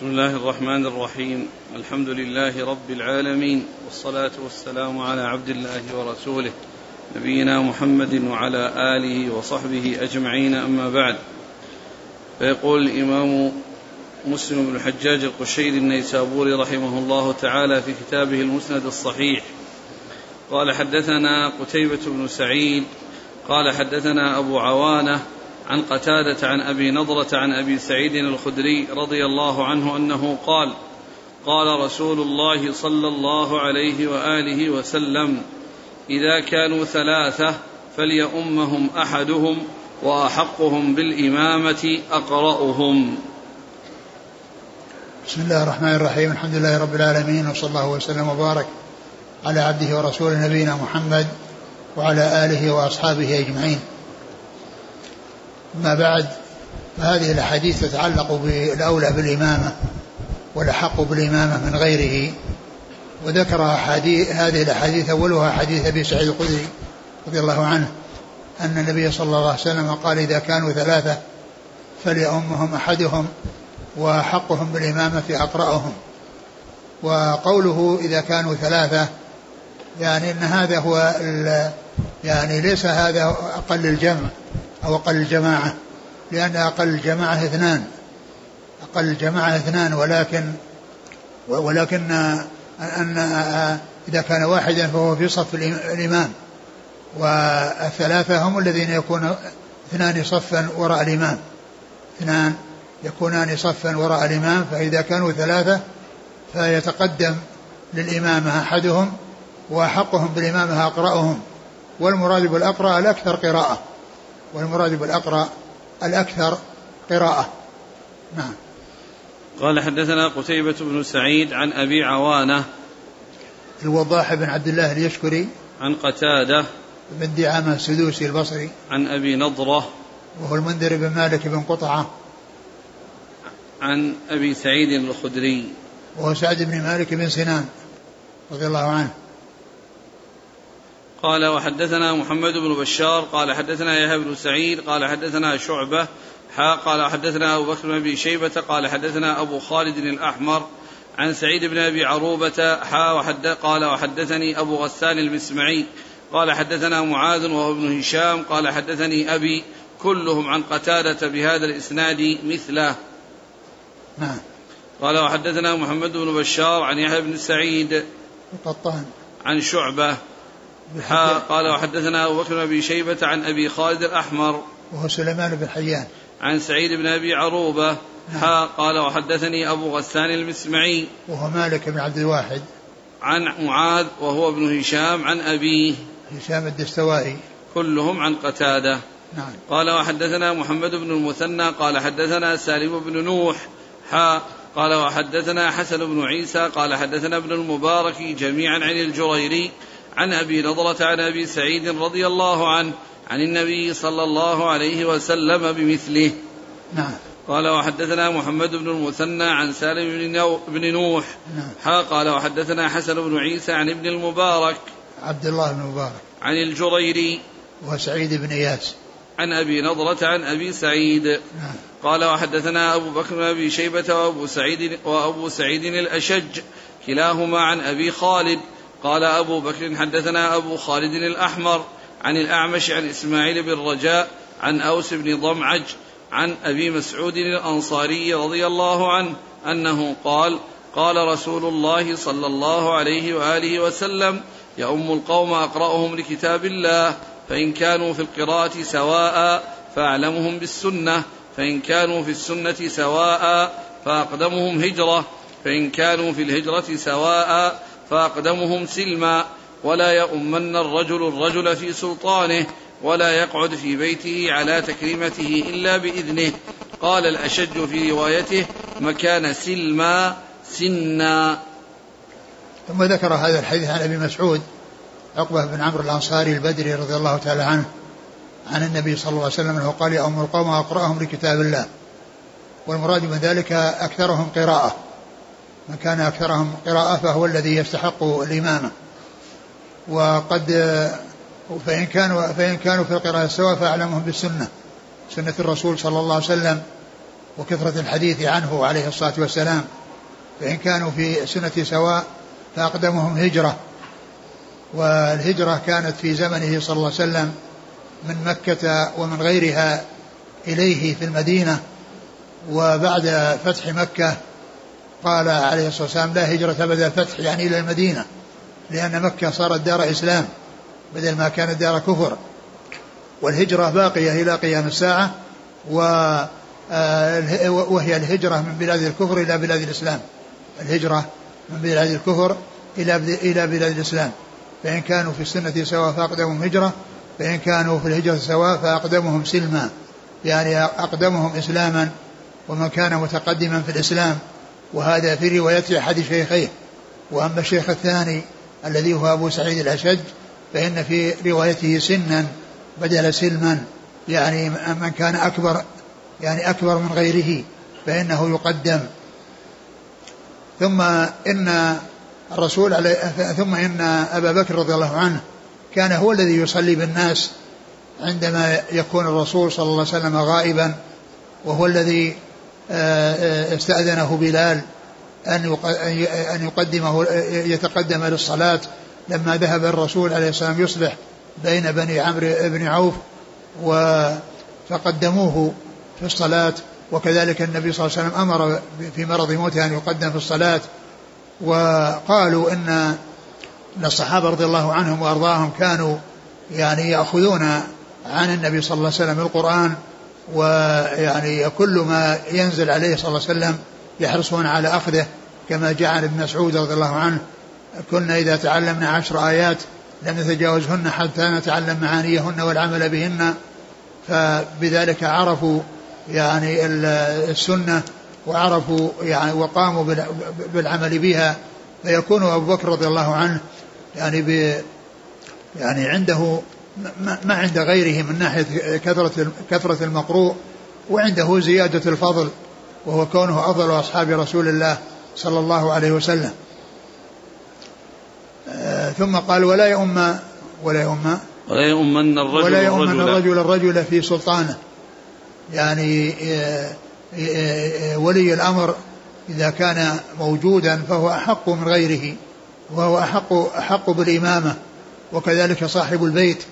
بسم الله الرحمن الرحيم. الحمد لله رب العالمين والصلاة والسلام على عبد الله ورسوله نبينا محمد وعلى آله وصحبه أجمعين أما بعد. فيقول الإمام مسلم بن الحجاج القشيري النيسابوري رحمه الله تعالى في كتابه المسند الصحيح. قال حدثنا قتيبة بن سعيد قال حدثنا أبو عوانة عن قتادة عن أبي نضرة عن أبي سعيد الخدري رضي الله عنه أنه قال قال رسول الله صلى الله عليه وآله وسلم إذا كانوا ثلاثة فليؤمهم أحدهم وأحقهم بالإمامة أقرأهم. بسم الله الرحمن الرحيم. الحمد لله رب العالمين وصلى الله وسلم وبارك على عبده ورسوله نبينا محمد وعلى آله وأصحابه أجمعين. أما بعد فهذه الأحاديث تتعلق بالأولى بالإمامة والأحق بالإمامة من غيره وذكر أحاديث هذه الأحاديث أولها حديث أبي سعيد الخدري رضي الله عنه أن النبي صلى الله عليه وسلم قال إذا كانوا ثلاثة فليؤمهم أحدهم وحقهم بالإمامة أقرأهم. وقوله إذا كانوا ثلاثة يعني أن هذا هو يعني ليس هذا أقل الجمع. أو أقل الجماعة لأن أقل الجماعة اثنان أقل الجماعة اثنان ولكن ولكن أن إذا كان واحدا فهو في صف الإمام والثلاثة هم الذين يكون اثنان صفا وراء الإمام. اثنان يكونان صفا وراء الإمام فإذا كانوا ثلاثة فيتقدم للإمامة أحدهم وأحقهم بالإمامة أقرأهم. والمراد بالأقرأ الأكثر قراءة. والمراد بالأقرأ الأكثر قراءة. نعم. قال حدثنا قتيبة بن سعيد عن أبي عوانة الوضاح بن عبد الله اليشكري عن قتادة بن دعامة السدوسي البصري عن أبي نضرة وهو المنذر بن مالك بن قطعة عن أبي سعيد الخدري. وهو سعد بن مالك بن سنان رضي الله عنه. قال وحدثنا محمد بن بشار قال حدثنا يحيى بن سعيد قال حدثنا شعبة حا قال حدثنا أبو بكر بن أبي شيبة قال حدثنا أبو خالد الأحمر عن سعيد بن أبي عروبة حا وحد قال وحدثني أبو غسان المسمعي قال حدثنا معاذ وهو ابن هشام قال حدثني أبي كلهم عن قتادة بهذا الإسناد مثله. نعم. قال وحدثنا محمد بن بشار عن يحيى بن سعيد القطان عن شعبة. قال وحدثنا أبو بكر بن شيبة عن أبي خالد الأحمر. وهو سليمان بن حيان. عن سعيد بن أبي عروبة. حا قال وحدثني أبو غسان المسمعي. وهو مالك بن عبد الواحد. عن معاذ وهو ابن هشام عن أبيه. هشام الدستوائي. كلهم عن قتادة. نعم. قال وحدثنا محمد بن المثنى. قال حدثنا سالم بن نوح. حا قال وحدثنا حسن بن عيسى. قال حدثنا ابن المبارك جميعا عن الجريري. عن أبي نضرة عن أبي سعيد رضي الله عنه عن النبي صلى الله عليه وسلم بمثله. نعم. قال وحدثنا محمد بن المثنى عن سالم بن, نو بن نوح. نعم. قال وحدثنا حسن بن عيسى عن ابن المبارك. عبد الله بن مبارك عن الجريري. وسعيد بن إياس. عن أبي نضرة عن أبي سعيد. نعم. قال وحدثنا أبو بكر بن أبي شيبة وأبو سعيد وأبو سعيد الأشج كلاهما عن أبي خالد. قال أبو بكر حدثنا أبو خالد الأحمر عن الأعمش عن إسماعيل بن رجاء عن أوس بن ضمعج عن أبي مسعود الأنصاري رضي الله عنه أنه قال قال رسول الله صلى الله عليه وآله وسلم يؤم القوم أقرأهم لكتاب الله فإن كانوا في القراءة سواء فأعلمهم بالسنة فإن كانوا في السنة سواء فأقدمهم هجرة فإن كانوا في الهجرة سواء فأقدمهم سلما ولا يؤمن الرجل الرجل في سلطانه ولا يقعد في بيته على تكريمته إلا بإذنه. قال الأشج في روايته مكان سلما سنا. ثم ذكر هذا الحديث عن أبي مسعود عقبة بن عمرو الأنصاري البدري رضي الله تعالى عنه عن النبي صلى الله عليه وسلم أنه قال يا أم القوم أقرأهم لكتاب الله. والمراد من ذلك أكثرهم قراءة. من كان أكثرهم قراءة فهو الذي يستحق الإمامة. وقد فإن كانوا فإن كانوا في القراءة سواء فأعلمهم بالسنة سنة الرسول صلى الله عليه وسلم وكثرة الحديث عنه عليه الصلاة والسلام. فإن كانوا في سنة سواء فأقدمهم هجرة. والهجرة كانت في زمنه صلى الله عليه وسلم من مكة ومن غيرها إليه في المدينة. وبعد فتح مكة قال عليه الصلاة والسلام لا هجرة بعد الفتح يعني إلى المدينة لأن مكة صارت دار إسلام بدل ما كانت دار كفر. والهجرة باقية إلى قيام الساعة آه، وهي الهجرة من بلاد الكفر إلى بلاد الإسلام. الهجرة من بلاد الكفر إلى إلى بلاد الإسلام. فإن كانوا في السنة سواء فأقدمهم هجرة فإن كانوا في الهجرة سواء فأقدمهم سلما. يعني أقدمهم إسلاما ومن كان متقدما في الإسلام وهذا في رواية أحد شيخيه. وأما الشيخ الثاني الذي هو أبو سعيد الأشج فإن في روايته سنا بدل سلما يعني من كان أكبر يعني أكبر من غيره فإنه يقدم. ثم إن الرسول عليه ثم إن أبا بكر رضي الله عنه كان هو الذي يصلي بالناس عندما يكون الرسول صلى الله عليه وسلم غائبا وهو الذي استأذنه بلال أن أن يقدمه يتقدم للصلاة لما ذهب الرسول عليه السلام يصلح بين بني عمرو بن عوف و فقدموه في الصلاة. وكذلك النبي صلى الله عليه وسلم أمر في مرض موته أن يقدم في الصلاة. وقالوا إن الصحابة رضي الله عنهم وأرضاهم كانوا يعني يأخذون عن النبي صلى الله عليه وسلم القرآن ويعني كل ما ينزل عليه صلى الله عليه وسلم يحرصون على أخذه كما جاء عن ابن مسعود رضي الله عنه كنا إذا تعلمنا عشر آيات لم نتجاوزهن حتى نتعلم معانيهن والعمل بهن. فبذلك عرفوا يعني السنة وعرفوا يعني وقاموا بالعمل بها. فيكون أبو بكر رضي الله عنه يعني ب يعني عنده ما عند غيره من ناحية كثرة كثرة المقروء وعنده زيادة الفضل وهو كونه أفضل أصحاب رسول الله صلى الله عليه وسلم. آه، ثم قال ولا يؤم ولا يؤم ولا يؤمن الرجل ولا يؤمن الرجل. الرجل في سلطانه. يعني آه، آه، ولي الأمر إذا كان موجودا فهو أحق من غيره وهو أحق أحق بالإمامة وكذلك صاحب البيت.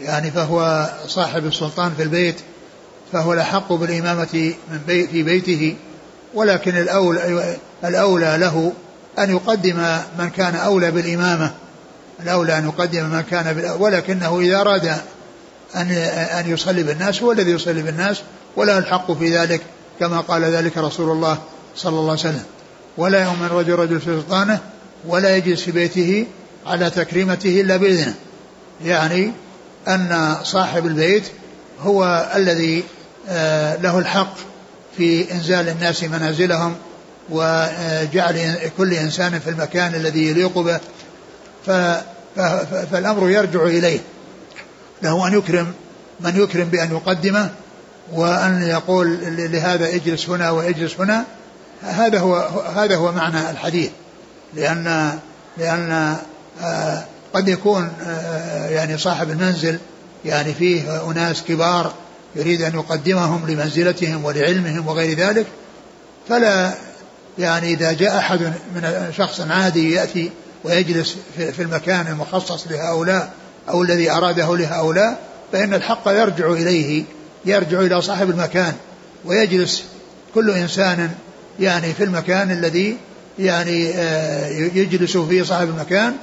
يعني فهو صاحب السلطان في البيت فهو الأحق بالإمامة من بي في بيته ولكن الأولى, الأولى له أن يقدم من كان أولى بالإمامة الأولى أن يقدم من كان ولكنه إذا أراد أن أن يصلي بالناس هو الذي يصلي بالناس ولا الحق في ذلك كما قال ذلك رسول الله صلى الله عليه وسلم. ولا يؤمن رجل رجل في سلطانه ولا يجلس في بيته على تكريمته إلا بإذنه. يعني أن صاحب البيت هو الذي آه، له الحق في إنزال الناس منازلهم وجعل كل إنسان في المكان الذي يليق به. فالأمر يرجع إليه. له أن يكرم من يكرم بأن يقدمه وأن يقول لهذا اجلس هنا واجلس هنا. هذا هو هذا هو معنى الحديث. لأن لأن آه، قد يكون آه، يعني صاحب المنزل يعني فيه أناس كبار يريد أن يقدمهم لمنزلتهم ولعلمهم وغير ذلك فلا يعني إذا جاء أحد من شخص عادي يأتي ويجلس في المكان المخصص لهؤلاء أو الذي أراده لهؤلاء فإن الحق يرجع إليه يرجع إلى صاحب المكان ويجلس كل إنسان يعني في المكان الذي يعني آه، يجلس فيه صاحب المكان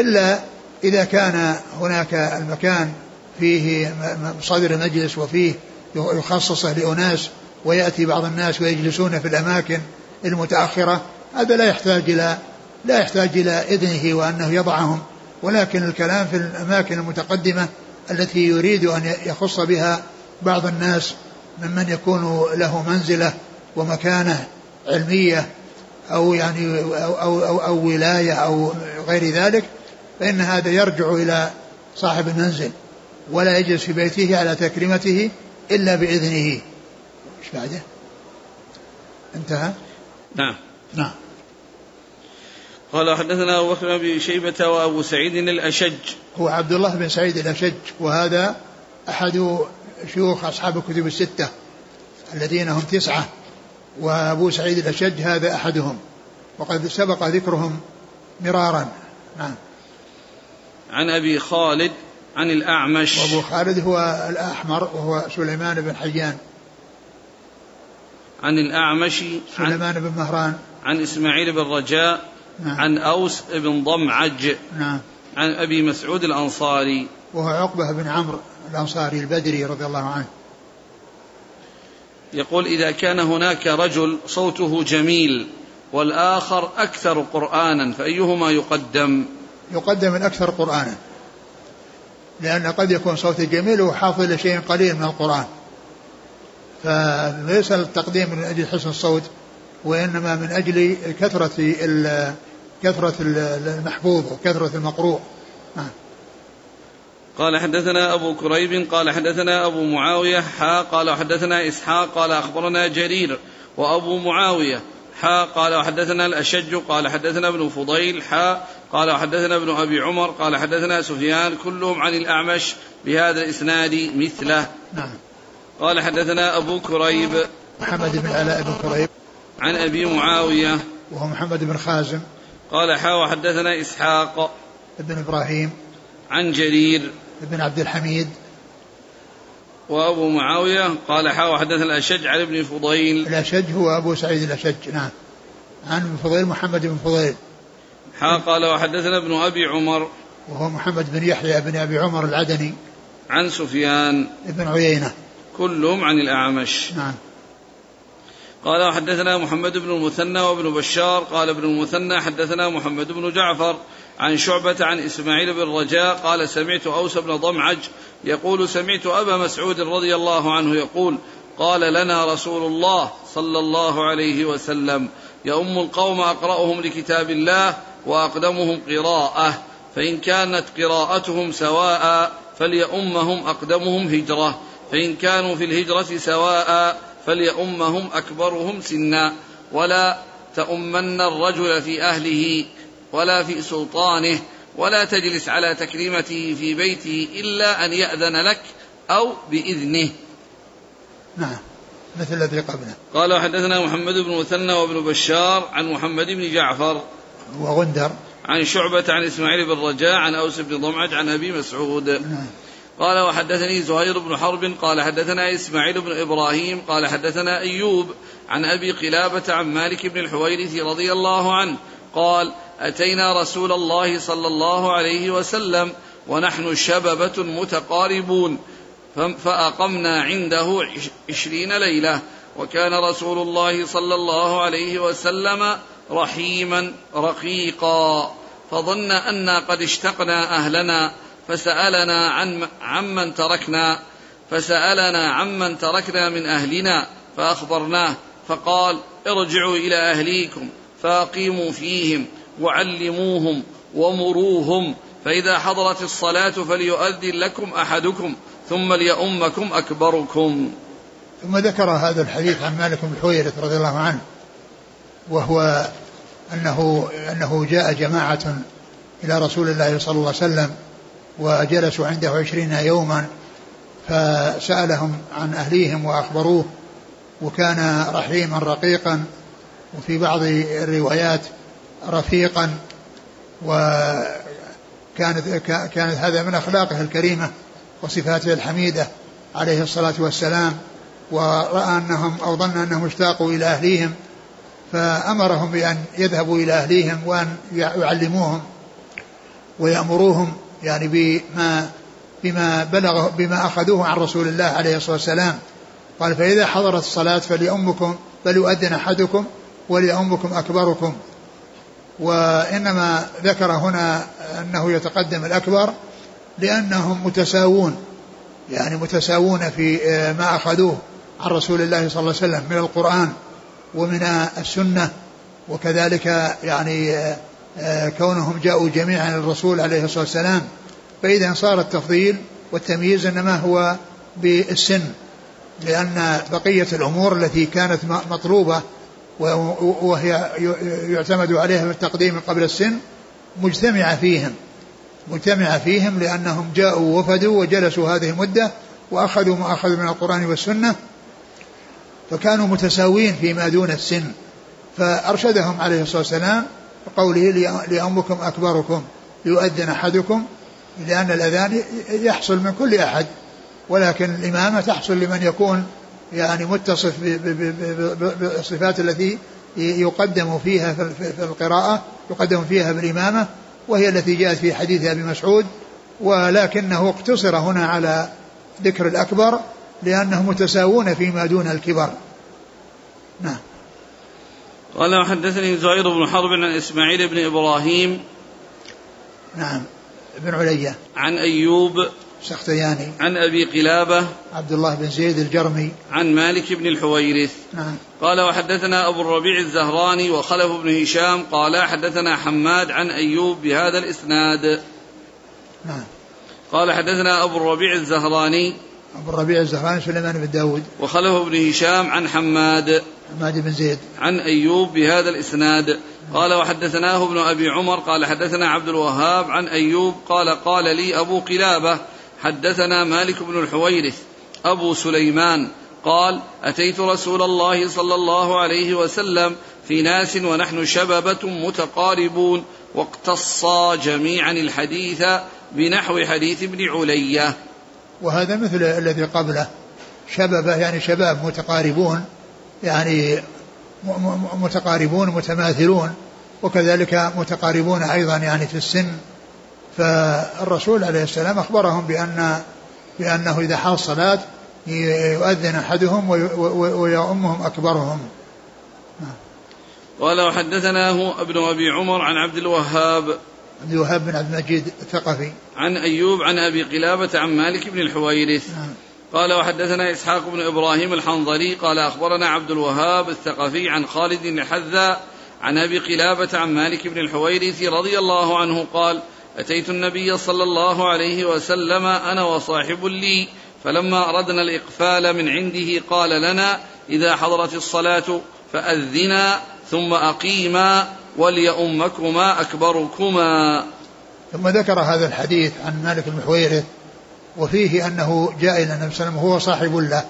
إلا إذا كان هناك المكان فيه صدر مجلس وفيه يخصصه لأناس ويأتي بعض الناس ويجلسون في الأماكن المتأخرة هذا لا يحتاج إلى لا يحتاج إلى إذنه وأنه يضعهم. ولكن الكلام في الأماكن المتقدمة التي يريد أن يخص بها بعض الناس ممن يكون له منزلة ومكانة علمية أو يعني أو, أو, أو, أو ولاية أو غير ذلك فإن هذا يرجع إلى صاحب المنزل ولا يجلس في بيته على تكريمته إلا بإذنه. إيش بعده؟ انتهى؟ نعم. نعم. قال حدثنا أبو بكر بن شيبة وأبو سعيد الأشج. هو عبد الله بن سعيد الأشج وهذا أحد شيوخ أصحاب الكتب الستة الذين هم تسعة وأبو سعيد الأشج هذا أحدهم وقد سبق ذكرهم مرارا. نعم. عن أبي خالد عن الأعمش. وأبو خالد هو الأحمر وهو سليمان بن حيان. عن الأعمش سليمان بن مهران. عن إسماعيل بن رجاء نعم. عن أوس بن ضمعج نعم. عن أبي مسعود الأنصاري. وهو عقبة بن عمرو الأنصاري البدري رضي الله عنه. يقول إذا كان هناك رجل صوته جميل والآخر أكثر قرآنا فأيهما يقدم؟ يقدم الأكثر قرآنا. لأن قد يكون صوته جميل وحافظ لشيء قليل من القرآن. فليس التقديم من أجل حسن الصوت وإنما من أجل كثرة كثرة المحفوظ وكثرة المقروء. نعم قال حدثنا أبو كريب قال حدثنا أبو معاوية حا قال حدثنا إسحاق قال أخبرنا جرير وأبو معاوية حا قال وحدثنا الأشج قال حدثنا ابن فضيل حا قال وحدثنا ابن أبي عمر قال حدثنا سفيان كلهم عن الأعمش بهذا الإسناد مثله. نعم. قال حدثنا أبو كريب. محمد بن علاء بن كريب. عن أبي معاوية. وهو محمد بن خازم. قال حا وحدثنا إسحاق. بن إبراهيم. عن جرير. بن عبد الحميد. وأبو معاوية. قال حا وحدثنا الأشج عن ابن فضيل. الأشج هو أبو سعيد الأشج نعم. عن ابن فضيل محمد بن فضيل. حا قال وحدثنا ابن أبي عمر. وهو محمد بن يحيى بن أبي عمر العدني. عن سفيان. بن عيينة. كلهم عن الأعمش. نعم. قال وحدثنا محمد بن المثنى وابن بشار. قال ابن المثنى حدثنا محمد بن جعفر عن شعبة عن إسماعيل بن رجاء. قال سمعت أوس بن ضمعج يقول سمعت أبا مسعود رضي الله عنه يقول قال لنا رسول الله صلى الله عليه وسلم يؤم القوم أقرأهم لكتاب الله وأقدمهم قراءة فإن كانت قراءتهم سواء فليؤمهم أقدمهم هجرة فإن كانوا في الهجرة سواء فليؤمهم أكبرهم سنا. ولا تؤمن الرجل في أهله ولا في سلطانه ولا تجلس على تكريمته في بيته إلا أن يأذن لك أو بإذنه. نعم. مثل الذي قبله. قال حدثنا محمد بن مثنى وابن بشار عن محمد بن جعفر وغندر. عن شعبة عن إسماعيل بن رجاء عن أوس بن ضمعج عن أبي مسعود. نعم. قال وحدثني زهير بن حرب قال حدثنا إسماعيل بن إبراهيم قال حدثنا أيوب عن أبي قلابة عن مالك بن الحويرث رضي الله عنه قال أتينا رسول الله صلى الله عليه وسلم ونحن شببة متقاربون فأقمنا عنده عشرين ليلة وكان رسول الله صلى الله عليه وسلم رحيما رقيقا فظن أنا قد اشتقنا أهلنا فسألنا عن عمن تركنا فسألنا عمن تركنا من أهلنا فأخبرناه فقال ارجعوا إلى أهليكم فأقيموا فيهم وعلموهم ومروهم فإذا حضرت الصلاة فليؤذن لكم أحدكم ثم ليؤمكم أكبركم. ثم ذكر هذا الحديث عن مالك بن حويرث رضي الله عنه وهو أنه أنه جاء جماعة إلى رسول الله صلى الله عليه وسلم وجلسوا عنده عشرين يوما فسألهم عن أهليهم وأخبروه وكان رحيما رقيقا وفي بعض الروايات رفيقا وكانت كانت هذا من أخلاقه الكريمة وصفاته الحميدة عليه الصلاة والسلام ورأى أنهم أو ظن أنهم اشتاقوا إلى أهليهم فأمرهم بأن يذهبوا إلى أهليهم وأن يعلموهم ويأمروهم يعني بما بما بلغ بما أخذوه عن رسول الله عليه الصلاة والسلام. قال فإذا حضرت الصلاة فليؤمكم فليؤذن أحدكم وليؤمكم أكبركم. وإنما ذكر هنا أنه يتقدم الأكبر لأنهم متساوون يعني متساوون في ما أخذوه عن رسول الله صلى الله عليه وسلم من القرآن. ومن السنة وكذلك يعني كونهم جاءوا جميعا الرسول عليه الصلاة والسلام فإذا صار التفضيل والتمييز إنما هو بالسن لأن بقية الأمور التي كانت مطلوبة وهي يعتمد عليها في التقديم قبل السن مجتمعة فيهم. مجتمعة فيهم لأنهم جاءوا وفدوا وجلسوا هذه المدة وأخذوا ما أخذوا من القرآن والسنة فكانوا متساوين فيما دون السن. فأرشدهم عليه الصلاة والسلام بقوله لأمكم أكبركم ليؤذن أحدكم لأن الأذان يحصل من كل أحد ولكن الإمامة تحصل لمن يكون يعني متصف بالصفات التي يقدم فيها في القراءة يقدم فيها بالإمامة وهي التي جاءت في حديث أبي مسعود ولكنه اقتصر هنا على ذكر الأكبر لأنهم متساوون فيما دون الكبر. نعم. قال وحدثني زهير بن حرب عن إسماعيل بن إبراهيم نعم. ابن علية عن أيوب سختياني. عن أبي قلابة عبد الله بن زيد الجرمي. عن مالك بن الحويرث. نعم. قال وحدثنا أبو الربيع الزهراني وخلف بن هشام قال حدثنا حماد عن أيوب بهذا الإسناد. نعم. قال حدثنا أبو الربيع الزهراني أبو الربيع الزهراني سليمان بن داود. وخلف بن هشام عن حماد. حماد بن زيد. عن أيوب بهذا الإسناد. قال وحدثناه ابن أبي عمر قال حدثنا عبد الوهاب عن أيوب قال قال لي أبو قلابة حدثنا مالك بن الحويرث أبو سليمان. قال أتيت رسول الله صلى الله عليه وسلم في ناس ونحن شببة متقاربون واقتصا جميعا الحديث بنحو حديث ابن علية. وهذا مثل الذي قبله. شببة يعني شباب متقاربون يعني متقاربون متماثلون وكذلك متقاربون أيضا يعني في السن. فالرسول عليه السلام أخبرهم بأن بأنه إذا حال الصلاة يؤذن أحدهم ويؤمهم أكبرهم. قال وحدثناه ابن أبي عمر عن عبد الوهاب عبد الوهاب بن عبد المجيد الثقفي. عن أيوب عن أبي قلابة عن مالك بن الحويرث. نعم. قال وحدثنا إسحاق بن إبراهيم الحنظلي قال أخبرنا عبد الوهاب الثقفي عن خالد بن حذاء عن أبي قلابة عن مالك بن الحويرث رضي الله عنه قال أتيت النبي صلى الله عليه وسلم أنا وصاحب لي فلما أردنا الإقفال من عنده قال لنا إذا حضرت الصلاة فأذنا ثم أقيما. وليؤمكما أكبركما. ثم ذكر هذا الحديث عن مالك بن حويرث وفيه أنه جاء إلى النبي صلى الله عليه وسلم وهو صاحب له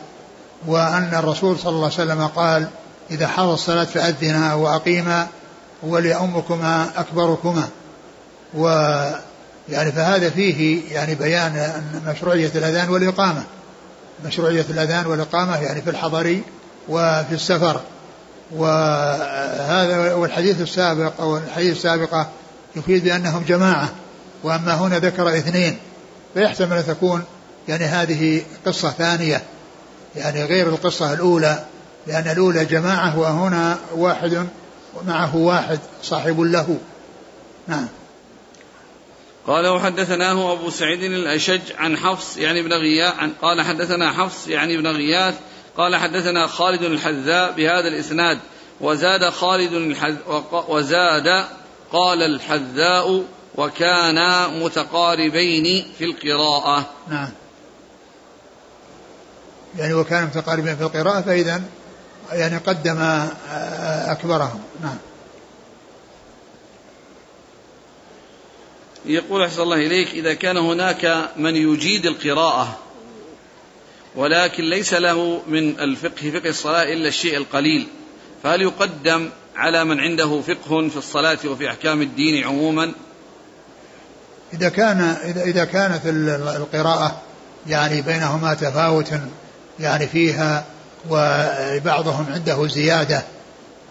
وأن الرسول صلى الله عليه وسلم قال إذا حضر الصلاة فأذنا وأقيما وليؤمكما أكبركما. و يعني فهذا فيه يعني بيان أن مشروعية الأذان والإقامة. مشروعية الأذان والإقامة يعني في الحضر وفي السفر. وهذا والحديث السابق أو الحديث السابقة يفيد بأنهم جماعة وأما هنا ذكر اثنين فيحتمل أن تكون يعني هذه قصة ثانية يعني غير القصة الأولى لأن الأولى جماعة وهنا واحد معه واحد صاحب له. نعم. قال وحدثناه أبو سعيد الأشج عن حفص يعني ابن غياث قال حدثنا حفص يعني ابن غياث قال حدثنا خالد الحذاء بهذا الإسناد وزاد خالد الحذ وزاد قال الحذاء وكانا متقاربين في القراءة. نعم. يعني وكان متقاربين في القراءة فإذا يعني قدم أكبرهم. نعم. يقول أحسن الله إليك إذا كان هناك من يجيد القراءة ولكن ليس له من الفقه فقه الصلاة إلا الشيء القليل. فهل يقدم على من عنده فقه في الصلاة وفي أحكام الدين عموما؟ إذا كان إذا كانت القراءة يعني بينهما تفاوت يعني فيها وبعضهم عنده زيادة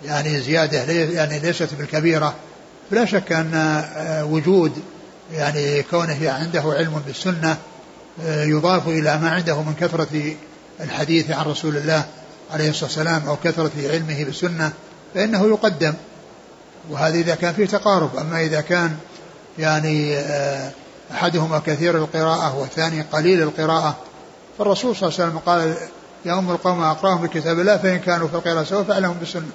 يعني زيادة يعني ليست بالكبيرة فلا شك أن آه، وجود يعني كونه عنده علم بالسنة يضاف إلى ما عنده من كثرة الحديث عن رسول الله عليه الصلاة والسلام أو كثرة علمه بالسنة فإنه يقدم. وهذا إذا كان فيه تقارب. أما إذا كان يعني آه، أحدهما كثير القراءة والثاني قليل القراءة فالرسول صلى الله عليه وسلم قال يا أم القوم أقرأهم بكتاب الله فإن كانوا في القراءة سوف فأعلمهم بالسنة.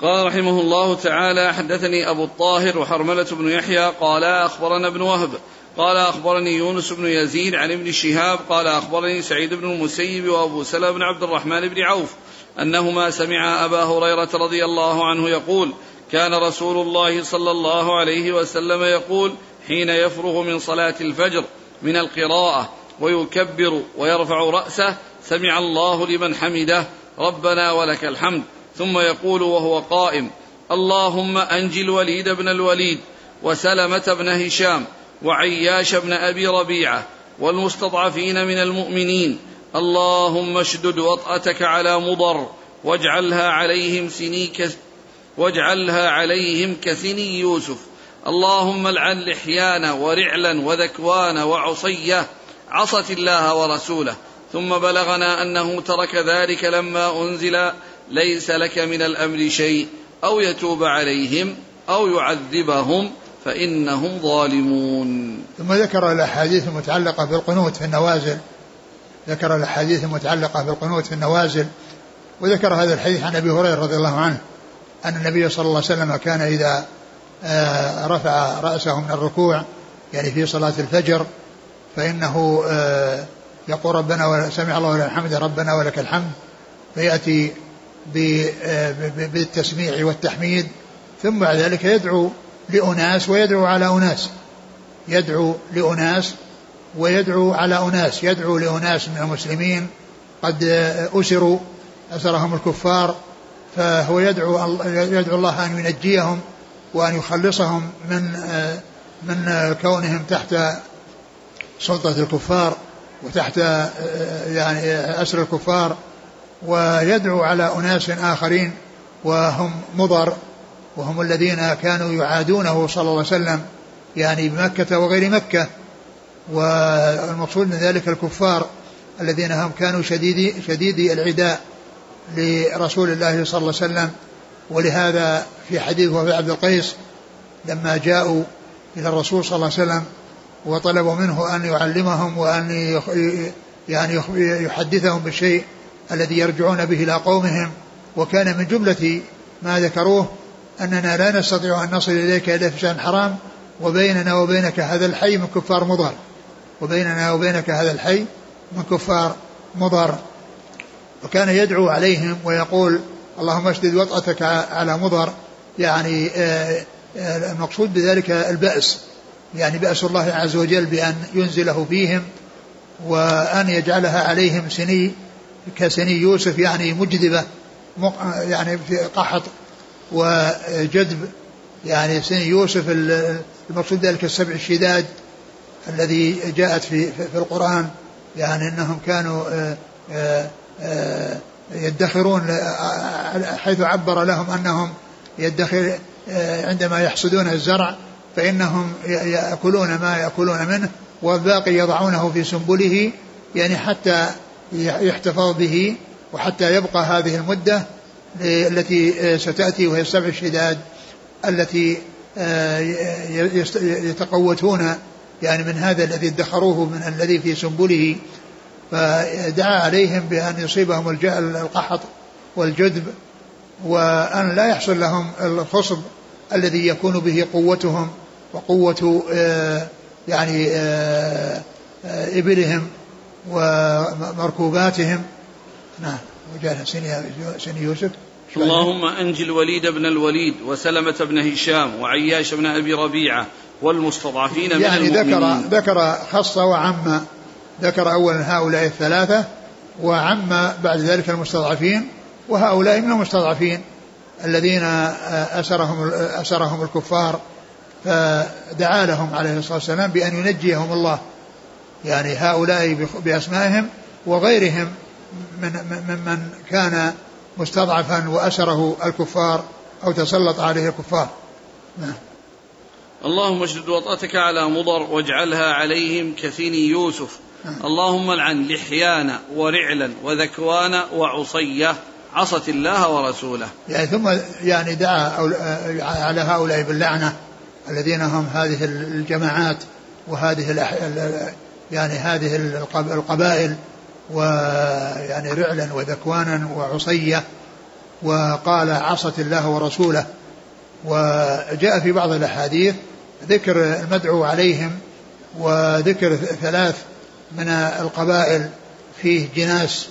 قال رحمه الله تعالى حدثني أبو الطاهر وحرملة بن يحيى قال أخبرنا ابن وهب قال أخبرني يونس بن يزيد عن ابن شهاب قال أخبرني سعيد بن المسيب وأبو سلمة بن عبد الرحمن بن عوف أنهما سمع أبا هريرة رضي الله عنه يقول كان رسول الله صلى الله عليه وسلم يقول حين يفرغ من صلاة الفجر من القراءة ويكبر ويرفع رأسه سمع الله لمن حمده ربنا ولك الحمد. ثم يقول وهو قائم اللهم انج الوليد بن الوليد وسلمة بن هشام وعياش بن أبي ربيعة والمستضعفين من المؤمنين. اللهم اشدد وطأتك على مضر واجعلها عليهم سني واجعلها عليهم كسني يوسف. اللهم العن لحيان ورعلا وذكوان وعصية. عصت الله ورسوله. ثم بلغنا أنه ترك ذلك لما أنزل. ليس لك من الأمر شيء. أو يتوب عليهم أو يعذبهم. فإنهم ظالمون. ثم ذكر الأحاديث المتعلقة بالقنوت في النوازل. ذكر الأحاديث المتعلقة بالقنوت في النوازل. وذكر هذا الحديث عن أبي هريرة رضي الله عنه أن النبي صلى الله عليه وسلم كان إذا آه، رفع رأسه من الركوع يعني في صلاة الفجر فإنه آه، يقول ربنا سمع الله لمن حمده ربنا ولك الحمد فيأتي آه، بالتسميع والتحميد ثم بعد ذلك يدعو لأناس ويدعو على أناس. يدعو لأناس ويدعو على أناس. يدعو لأناس من المسلمين قد أسروا أسرهم الكفار فهو يدعو يدعو الله أن ينجيهم وأن يخلصهم من من كونهم تحت سلطة الكفار وتحت يعني أسر الكفار. ويدعو على أناس آخرين وهم مضر. وهم الذين كانوا يعادونه صلى الله عليه وسلم يعني بمكة وغير مكة. والمقصود من ذلك الكفار الذين هم كانوا شديدي شديدي العداء لرسول الله صلى الله عليه وسلم. ولهذا في حديث وفي عبد القيس لما جاءوا إلى الرسول صلى الله عليه وسلم وطلبوا منه أن يعلمهم وأن يعني يحدثهم بالشيء الذي يرجعون به إلى قومهم. وكان من جملة ما ذكروه أننا لا نستطيع أن نصل إليك إلا في شأن حرام وبيننا وبينك هذا الحي من كفار مضر. وبيننا وبينك هذا الحي من كفار مضر. وكان يدعو عليهم ويقول اللهم اشدد وطأتك على مضر. يعني آه، آه، المقصود بذلك البأس. يعني بأس الله عز وجل بأن ينزله فيهم وأن يجعلها عليهم سني كسني يوسف يعني مجدبة يعني في قحط وجذب يعني سن يوسف المقصود ذلك السبع الشداد الذي جاءت في في القرآن يعني إنهم كانوا آه، آه، آه، يدخرون حيث عبر لهم أنهم يدخر عندما يحصدون الزرع فإنهم يأكلون ما يأكلون منه والباقي يضعونه في سنبله يعني حتى يحتفظ به وحتى يبقى هذه المدة. التي آه، ستأتي وهي السبع الشداد التي آه، يتقوتون يعني من هذا الذي ادخروه من الذي في سنبله فدعا عليهم بأن يصيبهم القحط والجذب وأن لا يحصل لهم الخصب الذي يكون به قوتهم وقوة آه، يعني إبلهم ومركوباتهم. نعم. وجعلها سن يوسف اللهم أنج الوليد بن الوليد وسلمة بن هشام وعياش بن أبي ربيعة والمستضعفين من يعني ذكر ذكر خص وعم ذكر أولا هؤلاء الثلاثة وعم بعد ذلك المستضعفين وهؤلاء من المستضعفين الذين أسرهم أسرهم الكفار فدعا لهم عليه الصلاة والسلام بأن ينجيهم الله. يعني هؤلاء بأسمائهم وغيرهم من من كان مستضعفا وأسره الكفار أو تسلط عليه الكفار. نعم. اللهم اشدد وطأتك على مضر واجعلها عليهم كثين يوسف. نعم. اللهم العن لحيان ورعلا وذكوان وعصية. عصت الله ورسوله. يعني ثم يعني دعا على هؤلاء باللعنة الذين هم هذه الجماعات وهذه يعني هذه القبائل ويعني رعلا وذكوانا وعصية وقال عصت الله ورسوله. وجاء في بعض الأحاديث ذكر المدعو عليهم وذكر ثلاث من القبائل فيه جناس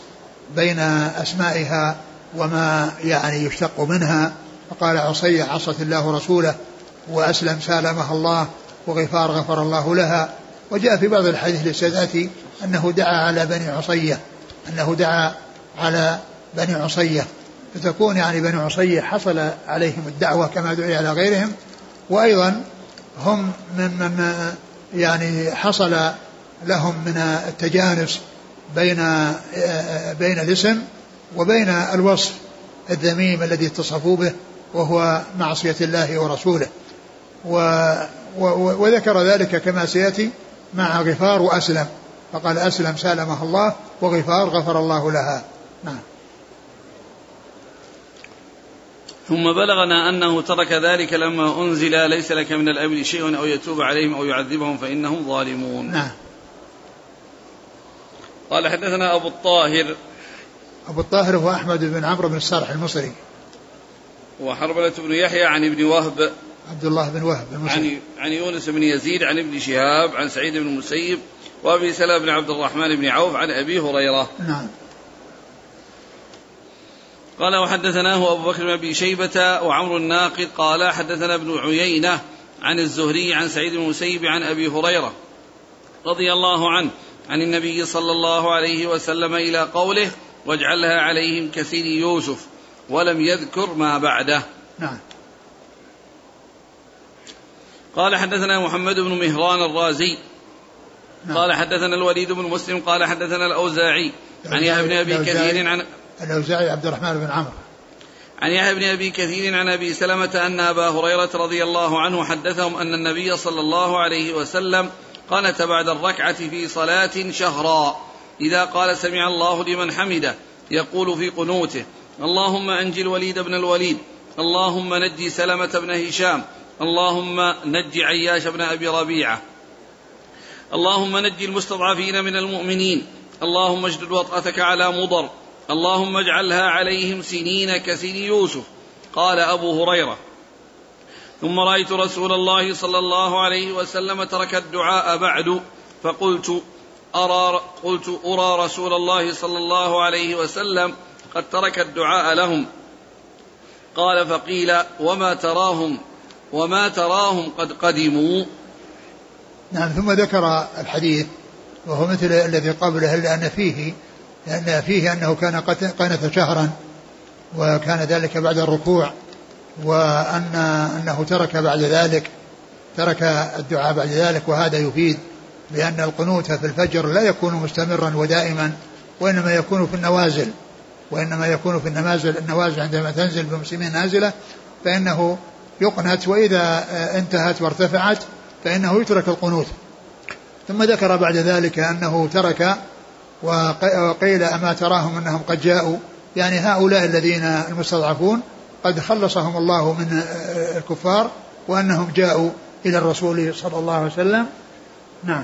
بين أسمائها وما يعني يشتق منها. فقال عصية عصت الله ورسوله وأسلم سالمها الله وغفار غفر الله لها. وجاء في بعض الحديث للسادات أنه دعا على بني عصية أنه دعا على بني عصية. فتكون يعني بني عصية حصل عليهم الدعوة كما دعي على غيرهم وأيضا هم من من يعني حصل لهم من التجانس بين بين الاسم وبين الوصف الذميم الذي اتصفوا به وهو معصية الله ورسوله. و وذكر ذلك كما سيأتي مع غفار وأسلم. فقال أسلم سالمها الله وغفار غفر الله لها. نعم. ثم بلغنا أنه ترك ذلك لما أنزل ليس لك من الأمر شيء أو يتوب عليهم أو يعذبهم فإنهم ظالمون. نعم. قال حدثنا أبو الطاهر. أبو الطاهر هو أحمد بن عمرو بن الصالح المصري. وحرملة بن يحيى عن ابن وهب. عبد الله بن وهب المصري. عن عن يونس بن يزيد عن ابن شهاب عن سعيد بن المسيب وابي سلمة بن عبد الرحمن بن عوف عن أبي هريرة. نعم. قال وحدثناه أبو بكر بن أبي شيبة وعمر الناقد قال حدثنا ابن عيينة عن الزهري عن سعيد بن المسيب عن أبي هريرة رضي الله عنه عن النبي صلى الله عليه وسلم إلى قوله واجعلها عليهم كثير يوسف ولم يذكر ما بعده. نعم. قال حدثنا محمد بن مهران الرازي. قال حدثنا الوليد بن مسلم قال حدثنا الأوزاعي عن يحيى بن أبي كثير عن الأوزاعي عبد الرحمن بن عمرو. عن يحيى بن أبي كثير عن أبي سلمة أن أبا هريرة رضي الله عنه حدثهم أن النبي صلى الله عليه وسلم قنت بعد الركعة في صلاة شهرا. إذا قال سمع الله لمن حمده يقول في قنوته اللهم أنجي الوليد بن الوليد اللهم نجي سلمة بن هشام اللهم نج عياش بن أبي ربيعة. اللهم نج المستضعفين من المؤمنين. اللهم اشدد وطأتك على مضر. اللهم اجعلها عليهم سنين كسن يوسف. قال أبو هريرة. ثم رأيت رسول الله صلى الله عليه وسلم ترك الدعاء بعد فقلت أرى قلت أرى رسول الله صلى الله عليه وسلم قد ترك الدعاء لهم. قال فقيل وما تراهم وما تراهم قد قدموا؟ نعم ثم ذكر الحديث وهو مثل الذي قبله لأن فيه لأن فيه أنه كان قنت شهرا وكان ذلك بعد الركوع وأن أنه ترك بعد ذلك ترك الدعاء بعد ذلك وهذا يفيد بأن القنوت في الفجر لا يكون مستمرا ودائما وإنما يكون في النوازل وإنما يكون في النمازل النوازل عندما تنزل بمسلمين نازلة فإنه يقنت وإذا انتهت وارتفعت فإنه يترك القنوت. ثم ذكر بعد ذلك أنه ترك وقيل أما تراهم أنهم قد جاءوا. يعني هؤلاء الذين المستضعفون قد خلصهم الله من الكفار وأنهم جاءوا إلى الرسول صلى الله عليه وسلم. نعم.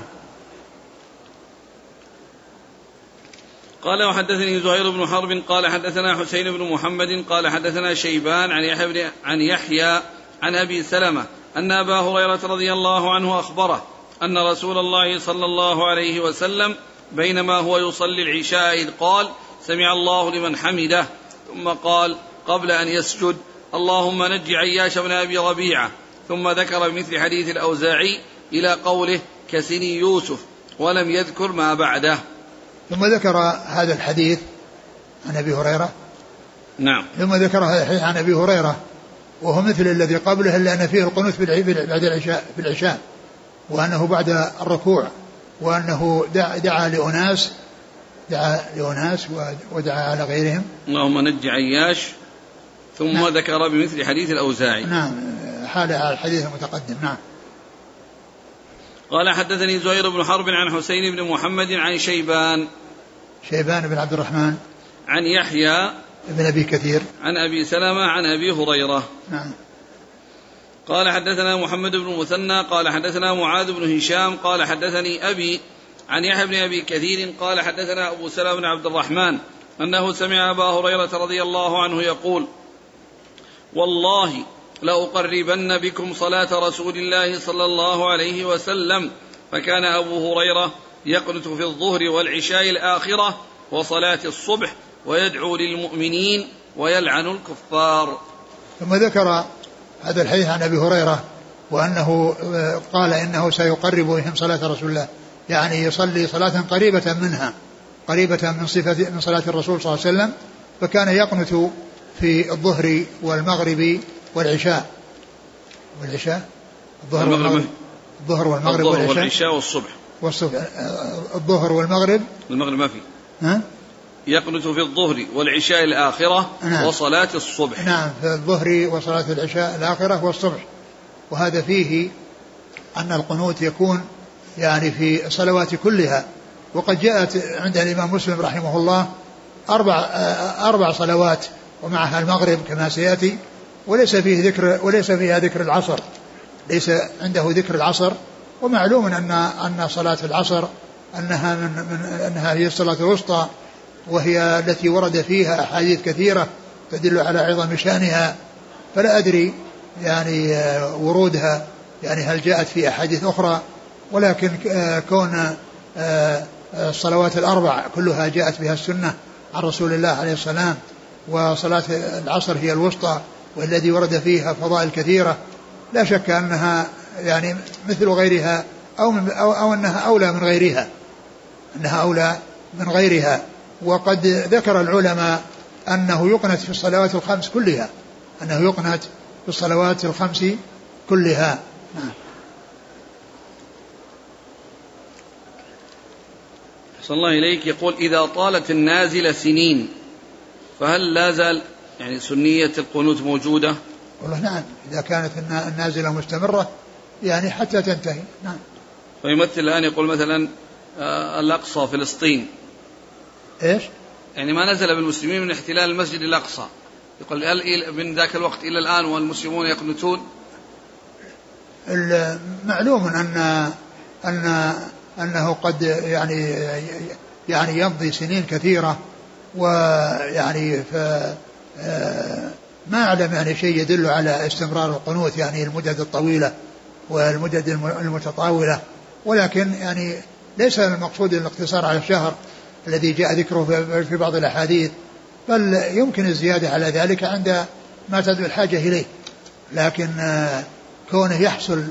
قال وحدثني زهير بن حرب قال حدثنا حسين بن محمد قال حدثنا شيبان عن يحيى عن يحيى عن أبي سلمة أن أبا هريرة رضي الله عنه أخبره أن رسول الله صلى الله عليه وسلم بينما هو يصلي العشاء إذ قال سمع الله لمن حمده. ثم قال قبل أن يسجد اللهم نج عياش بن أبي ربيعة. ثم ذكر بمثل حديث الأوزاعي إلى قوله كسني يوسف ولم يذكر ما بعده. ثم ذكر هذا الحديث عن أبي هريرة. نعم. ثم ذكر هذا الحديث عن أبي هريرة. وهو مثل الذي قبله الا ان فيه القنوت بعد العشاء في العشاء وأنه بعد الركوع وأنه دعا, دعا لأناس دعا لأناس ودعا على غيرهم. اللهم نج عياش ثم نعم. ذكر بمثل حديث الأوزاعي. نعم حال على الحديث المتقدم. نعم. قال حدثني زهير بن حرب عن حسين بن محمد عن شيبان. شيبان بن عبد الرحمن. عن يحيى بن أبي كثير. عن أبي سلمة عن أبي هريرة. نعم. قال حدثنا محمد بن مثنى قال حدثنا معاذ بن هشام قال حدثني أبي عن يحيى بن أبي كثير قال حدثنا أبو سلمة بن عبد الرحمن أنه سمع أبا هريرة رضي الله عنه يقول والله لأقربن بكم صلاة رسول الله صلى الله عليه وسلم فكان أبو هريرة يقنت في الظهر والعشاء الآخرة وصلاة الصبح ويدعو للمؤمنين ويلعن الكفار. ثم ذكر هذا الحديث عن أبي هريرة وأنه قال إنه سيقرب بهم صلاة رسول الله. يعني يصلي صلاة قريبة منها قريبة من صفة من صلاة الرسول صلى الله عليه وسلم فكان يقنت في الظهر والمغرب والعشاء. والعشاء؟ الظهر والمغرب. الظهر والمغرب الظهر والعشاء, والعشاء والصبح. والصبح. الظهر والمغرب. المغرب ما في. ها؟ يقنت في الظهر والعشاء الآخرة نعم. وصلاة الصبح. نعم في الظهر وصلاة العشاء الآخرة والصبح. وهذا فيه أن القنوت يكون يعني في الصلوات كلها. وقد جاءت عند الإمام مسلم رحمه الله أربع أربع صلوات ومعها المغرب كما سيأتي وليس فيه ذكر وليس فيها ذكر العصر. ليس عنده ذكر العصر. ومعلوم أن أن صلاة العصر أنها من, من أنها هي الصلاة الوسطى. وهي التي ورد فيها أحاديث كثيرة تدل على عظم شأنها فلا أدري يعني ورودها يعني هل جاءت في أحاديث أخرى ولكن كون الصلوات الأربع كلها جاءت بها السنة عن رسول الله عليه السلام وصلاة العصر هي الوسطى والذي ورد فيها فضائل كثيرة لا شك أنها يعني مثل غيرها أو, من أو, أو أنها أولى من غيرها أنها أولى من غيرها. وقد ذكر العلماء أنه يقنت في الصلوات الخمس كلها أنه يقنت في الصلوات الخمس كلها. نعم صلى الله إليك. يقول إذا طالت النازلة سنين فهل لا زال يعني سنية القنوت موجودة؟ والله نعم إذا كانت النازلة مستمرة يعني حتى تنتهي. نعم. فيمثل الآن يقول مثلا آه، الأقصى فلسطين. إيش؟ يعني ما نزل بالمسلمين من احتلال المسجد الأقصى. يقول هل من ذاك الوقت إلى الآن والمسلمون يقنتون معلوم أن أن أنه قد يعني يعني يمضي سنين كثيرة ويعني ف ما أعلم يعني شيء يدل على استمرار القنوت يعني المدد الطويلة والمدد المتطاولة. ولكن يعني ليس المقصود الاقتصار على الشهر. الذي جاء ذكره في بعض الأحاديث بل يمكن الزيادة على ذلك عند ما تدعو الحاجة إليه. لكن كونه يحصل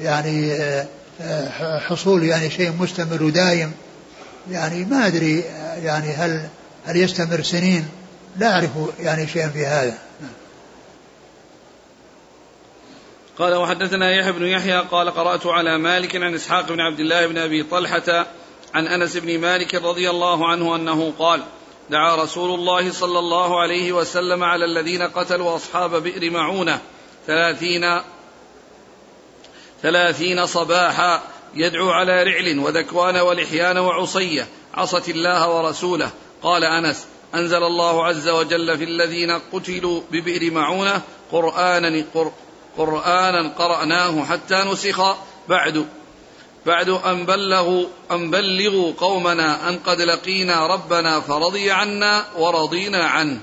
يعني حصول يعني شيء مستمر ودايم يعني ما أدري يعني هل هل يستمر سنين؟ لا أعرف يعني شيئا في هذا. قال وحدثنا يحيى بن يحيى قال قرأت على مالك عن إسحاق بن عبد الله بن أبي طلحة عن أنس بن مالك رضي الله عنه أنه قال دعا رسول الله صلى الله عليه وسلم على الذين قتلوا أصحاب بئر معونة ثلاثين ثلاثين صباحا يدعو على رعل وذكوان ولحيان وعصية عصت الله ورسوله. قال أنس أنزل الله عز وجل في الذين قتلوا ببئر معونة قرآنا قرآنا قرأناه حتى نسخ بعد بعد أن بلغوا أن بلغوا قومنا أن قد لقينا ربنا فرضي عنا ورضينا عنه.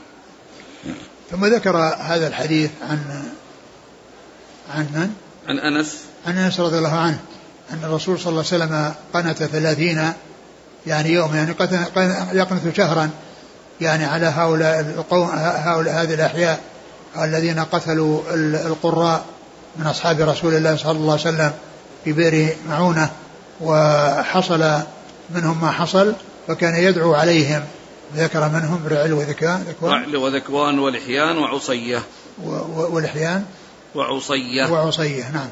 ثم ذكر هذا الحديث عن عن من؟ عن أنس. عن أنس رضي الله عنه أن الرسول صلى الله عليه وسلم قنت ثلاثين يعني يوم يعني يقنت شهرا يعني على هؤلاء القوم هؤلاء هذه الأحياء الذين قتلوا القراء من أصحاب رسول الله صلى الله عليه وسلم. في بئر معونة وحصل منهم ما حصل فكان يدعو عليهم. ذكر منهم رعل وذكوان رعل وذكوان ولحيان وعصية. ولحيان وعصية. وعصية نعم.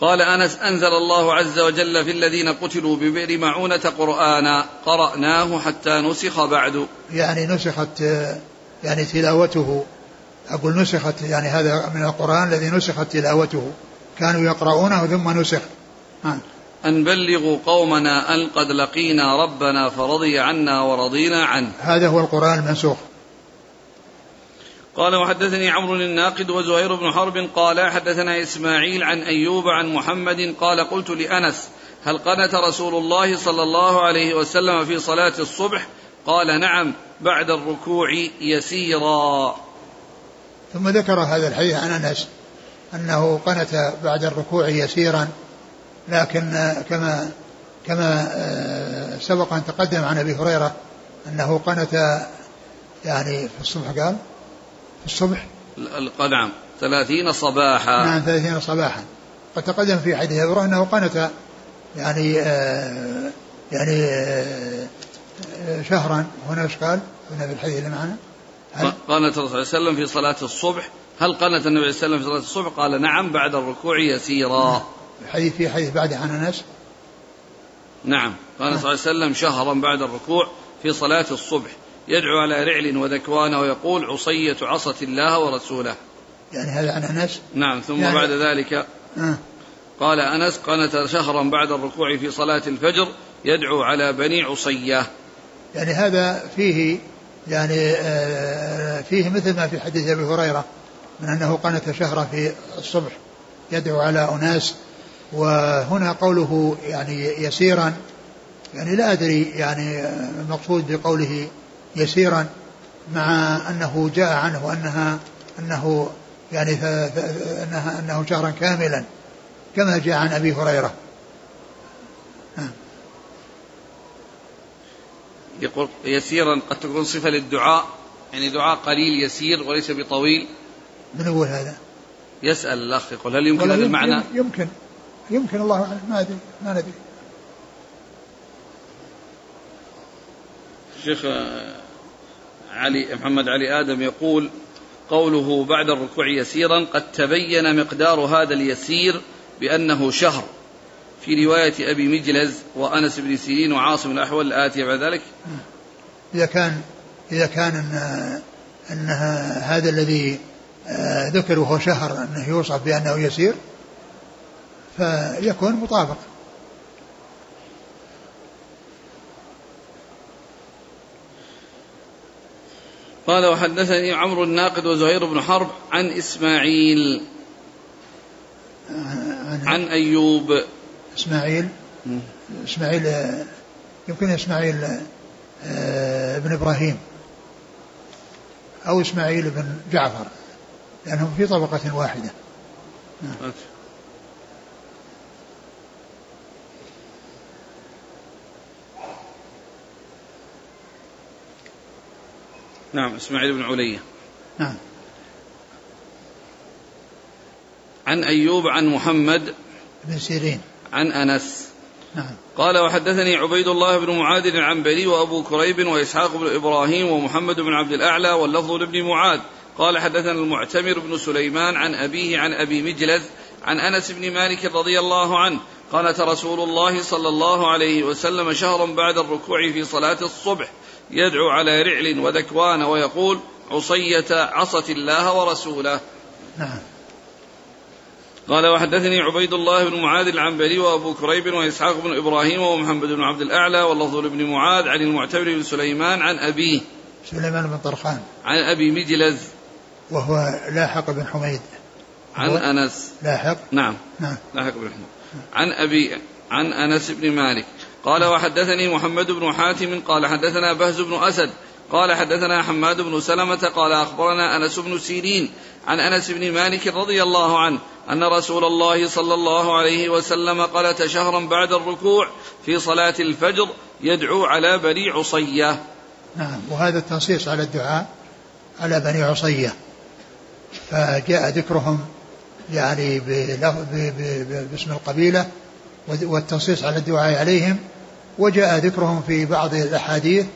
قال أنس أنزل الله عز وجل في الذين قتلوا ببئر معونة قرآنا قرأناه حتى نسخ بعد. يعني نسخت يعني تلاوته. أقول نسخت يعني هذا من القرآن الذي نسخت تلاوته. كانوا يقرؤونه ثم نسخ. ها. أن بلغوا قومنا أن قد لقينا ربنا فرضي عنا ورضينا عنه. هذا هو القرآن المنسوخ. قال وحدثني عمرو الناقد وزهير بن حرب قال حدثنا إسماعيل عن أيوب عن محمد قال قلت لأنس هل قنت رسول الله صلى الله عليه وسلم في صلاة الصبح؟ قال نعم بعد الركوع يسيرا. ثم ذكر هذا الحديث عن أنس. أنه قنت بعد الركوع يسيرا لكن كما كما آه، سبق أن تقدم عن أبي هريرة أنه قنت يعني في الصبح قال؟ في الصبح؟ نعم ثلاثين صباحا. نعم ثلاثين صباحا. قد تقدم في حديث أبي أنه قنت يعني آه يعني آه شهرا. هنا إيش قال؟ هنا في الحديث اللي معنا. قنت الرسول صلى الله عليه وسلم في صلاة الصبح هل قنت النبي صلى الله عليه وسلم في صلاة الصبح؟ قال نعم بعد الركوع يسيرا. الحديث في حديث بعد عن أنس؟ نعم. قال صلى الله عليه وسلم شهرا بعد الركوع في صلاة الصبح. يدعو على رعل وذكوان ويقول عصية عصت الله ورسوله. يعني هذا عن أنس؟ نعم. ثم يعني بعد ذلك آه. قال أنس قنت شهرا بعد الركوع في صلاة الفجر يدعو على بني عصية. يعني هذا فيه يعني آه، فيه مثل ما في حديث أبي هريرة. من أنه قنت شهرا في الصبح يدعو على أناس وهنا قوله يعني يسيرا يعني لا أدري يعني المقصود بقوله يسيرا مع أنه جاء عنه أنها أنه يعني أنها أنه شهرا كاملا كما جاء عن أبي هريرة. نعم. يقول يسيرا قد تكون صفة للدعاء يعني دعاء قليل يسير وليس بطويل. من هو هذا؟ يسأل الأخ يقول هل يمكن هذا المعنى؟ يمكن يمكن الله أعلم ما أدري ما ندري الشيخ علي محمد علي آدم يقول قوله بعد الركوع يسيرا قد تبين مقدار هذا اليسير بأنه شهر في رواية أبي مجلز وأنس بن سيرين وعاصم الأحول الآتية بعد ذلك إذا كان إذا كان أن, أن هذا الذي ذكر وهو شهر أنه يوصف بأنه يسير فيكون مطابق. قال وحدثني عمرو الناقد وزهير بن حرب عن إسماعيل. عن, عن أيوب. إسماعيل. إسماعيل يمكن إسماعيل آه، ابن إبراهيم أو إسماعيل بن جعفر. لأنهم في طبقة واحدة. نعم. نعم إسماعيل بن علية. نعم. عن أيوب عن محمد بن سيرين. عن أنس. نعم. قال وحدثني عبيد الله بن معاذ العنبري وأبو كريب وإسحاق بن إبراهيم ومحمد بن عبد الأعلى واللفظ لابن معاذ. قال حدثنا المعتمر بن سليمان عن أبيه عن أبي مجلز عن أنس بن مالك رضي الله عنه قالت رسول الله صلى الله عليه وسلم شهرا بعد الركوع في صلاة الصبح يدعو على رعل وذكوان ويقول عصية عصت الله ورسوله. نعم. قال وحدثني عبيد الله بن معاذ العنبري وأبو كريب وإسحاق بن إبراهيم ومحمد بن عبد الأعلى واللفظ لابن معاذ عن المعتبر بن سليمان عن أبيه. سليمان بن طرخان. عن أبي مجلز. وهو لاحق بن حميد. عن أنس. لاحق؟ نعم. نعم. لاحق بن حميد. عن أبي عن أنس بن مالك. قال وحدثني محمد بن حاتم. قال حدثنا بهز بن أسد. قال حدثنا حماد بن سلمة. قال أخبرنا أنس بن سيرين عن أنس بن مالك رضي الله عنه أن رسول الله صلى الله عليه وسلم قلت شهرا بعد الركوع في صلاة الفجر يدعو على بني عصية. نعم. وهذا التنصيص على الدعاء على بني عصية. فجاء ذكرهم يعني باسم القبيلة والتنصيص على الدعاء عليهم وجاء ذكرهم في بعض الأحاديث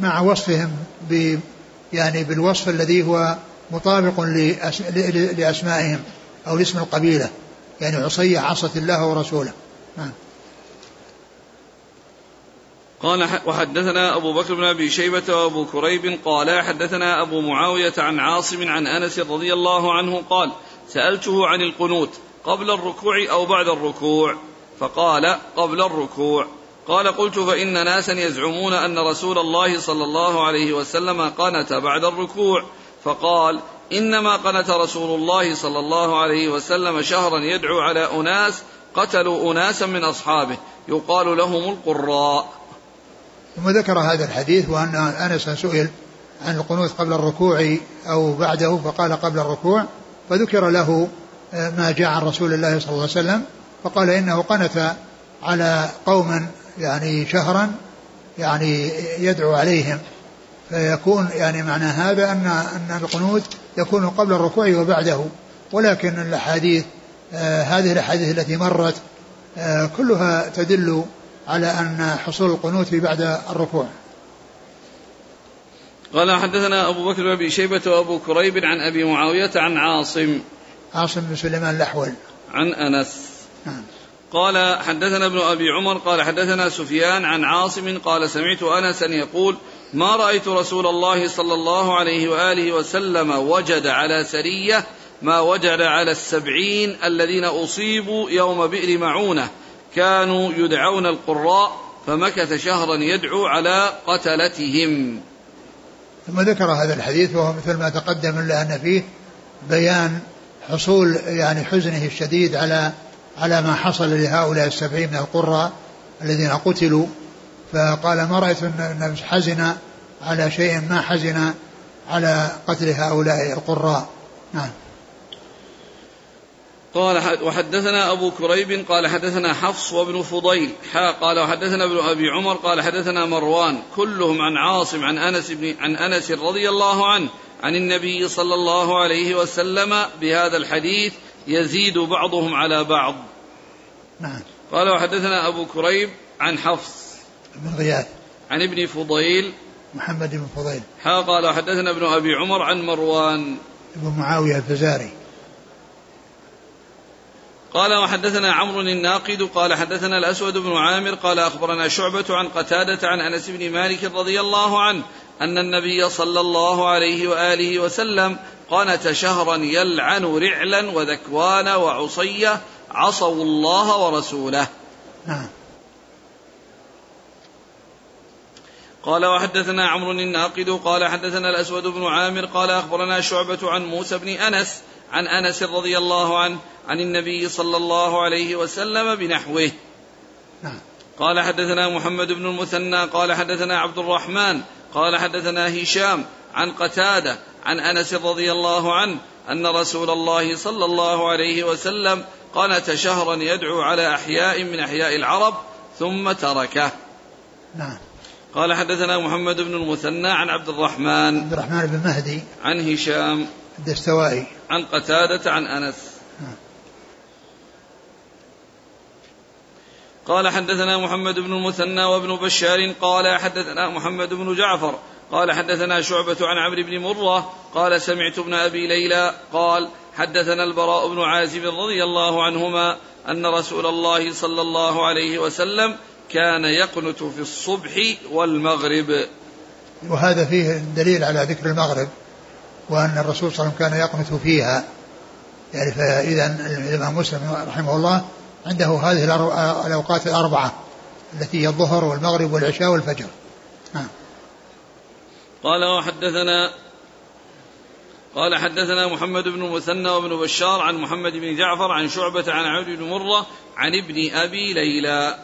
مع وصفهم ب يعني بالوصف الذي هو مطابق لأسمائهم أو لاسم القبيلة يعني عصية عصت الله ورسوله. نعم. قال وحدثنا أبو بكر بن أبي شيبة وأبو كريب قال حدثنا أبو معاوية عن عاصم عن أنس رضي الله عنه قال سألته عن القنوت قبل الركوع أو بعد الركوع؟ فقال قبل الركوع. قال قلت فإن ناسا يزعمون أن رسول الله صلى الله عليه وسلم قنت بعد الركوع. فقال إنما قنت رسول الله صلى الله عليه وسلم شهرا يدعو على أناس قتلوا أناسا من أصحابه يقال لهم القراء. ثم ذكر هذا الحديث وأن أنس سئل عن القنوت قبل الركوع أو بعده فقال قبل الركوع فذكر له آه، ما جاء عن رسول الله صلى الله عليه وسلم فقال إنه قنت على قوم يعني شهرا يعني يدعو عليهم. فيكون يعني معنى هذا أن أن القنوت يكون قبل الركوع وبعده ولكن الأحاديث آه هذه الأحاديث التي مرت آه كلها تدل على أن حصول القنوت بعد الركوع. قال حدثنا أبو بكر بن شيبة وأبو كريب عن أبي معاوية عن عاصم. عاصم بن سليمان الأحول. عن أنس. نعم. قال حدثنا ابن أبي عمر قال حدثنا سفيان عن عاصم قال سمعت أنسا يقول ما رأيت رسول الله صلى الله عليه وآله وسلم وجد على سرية ما وجد على السبعين الذين أصيبوا يوم بئر معونة كانوا يدعون القراء فمكث شهرا يدعو على قتلتهم. ثم ذكر هذا الحديث وهو مثل ما تقدم الا أن فيه بيان حصول يعني حزنه الشديد على على ما حصل لهؤلاء السبعين من القراء الذين قتلوا. فقال ما رأيت أن حزن على شيء ما حزن على قتل هؤلاء القراء؟ نعم. قال وحدثنا أبو كريب قال حدثنا حفص وابن فضيل حا قال وحدثنا ابن أبي عمر قال حدثنا مروان كلهم عن عاصم عن أنس بن عن أنس رضي الله عنه عن النبي صلى الله عليه وسلم بهذا الحديث يزيد بعضهم على بعض. نعم. قال وحدثنا أبو كريب عن حفص بن غياث. عن ابن فضيل محمد بن فضيل. حا قال وحدثنا ابن أبي عمر عن مروان. بن معاوية الفزاري. قال وحدثنا عمرو الناقد قال حدثنا الأسود بن عامر قال أخبرنا شعبة عن قتادة عن أنس بن مالك رضي الله عنه أن النبي صلى الله عليه وآله وسلم قنت شهرا يلعن رعلا وذكوان وعصية عصوا الله ورسوله. نعم. قال وحدثنا عمرو الناقد قال حدثنا الأسود بن عامر قال أخبرنا شعبة عن موسى بن أنس عن أنس رضي الله عنه عن النبي صلى الله عليه وسلم بنحوه. نعم. قال حدثنا محمد بن المثنى قال حدثنا عبد الرحمن قال حدثنا هشام عن قتادة عن أنس رضي الله عنه أن رسول الله صلى الله عليه وسلم قنت شهرا يدعو على أحياء من أحياء العرب ثم تركه. نعم. قال حدثنا محمد بن المثنى عن عبد الرحمن. عبد الرحمن بن مهدي. عن هشام. الدستوائي عن قتادة عن أنس. نعم. قال حدثنا محمد بن المثنى وابن بشار قال حدثنا محمد بن جعفر قال حدثنا شعبة عن عمرو بن مرة قال سمعت ابن أبي ليلى قال حدثنا البراء بن عازب رضي الله عنهما أن رسول الله صلى الله عليه وسلم كان يقنت في الصبح والمغرب. وهذا فيه دليل على ذكر المغرب. وأن الرسول صلى الله عليه وسلم كان يقنت فيها. يعني فإذا الإمام مسلم رحمه الله عنده هذه الأوقات الأربعة التي هي الظهر والمغرب والعشاء والفجر. نعم قال وحدثنا قال حدثنا محمد بن المثنى وابن بشار عن محمد بن جعفر عن شعبة عن عبد بن مرة عن ابن أبي ليلى.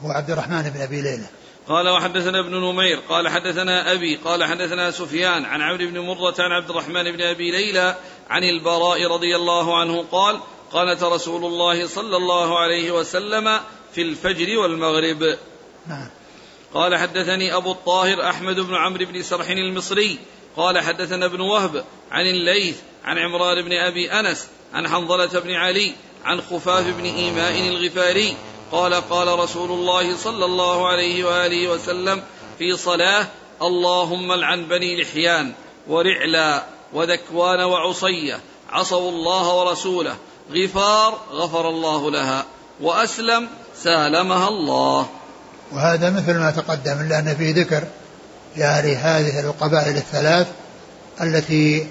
هو عبد الرحمن بن أبي ليلى. قال وحدثنا ابن نمير قال حدثنا أبي قال حدثنا سفيان عن عمرو بن مرة عن عبد الرحمن بن أبي ليلى عن البراء رضي الله عنه قال قالت رسول الله صلى الله عليه وسلم في الفجر والمغرب. نعم. قال حدثني أبو الطاهر أحمد بن عمرو بن سرح المصري قال حدثنا ابن وهب عن الليث عن عمران بن أبي أنس عن حنظلة بن علي عن خفاف بن إيماء الغفاري قال قال رسول الله صلى الله عليه وآله وسلم في صلاة اللهم العن بني لحيان ورعلا وذكوان وعصية عصوا الله ورسوله غفار غفر الله لها وأسلم سالمها الله. وهذا مثل ما تقدم إلا أن فيه ذكر يعني هذه القبائل الثلاث التي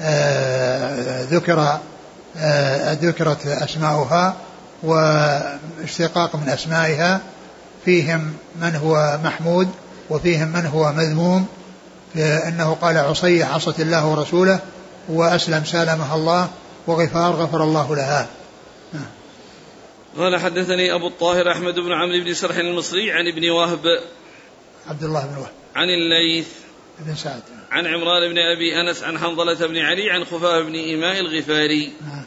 آه ذكر آه ذكرت أسماؤها واشتقاق من أسمائها فيهم من هو محمود وفيهم من هو مذموم أنه قال عصية عصت الله ورسوله وأسلم سالمها الله وغفار غفر الله لها. قال حدثني أبو الطاهر أحمد بن عمرو بن سرح المصري عن ابن وهب عبد الله بن وهب. عن الليث بن سعد. عن عمران بن أبي أنس عن حنظلة بن علي عن خفاف بن إيماء الغفاري. نعم.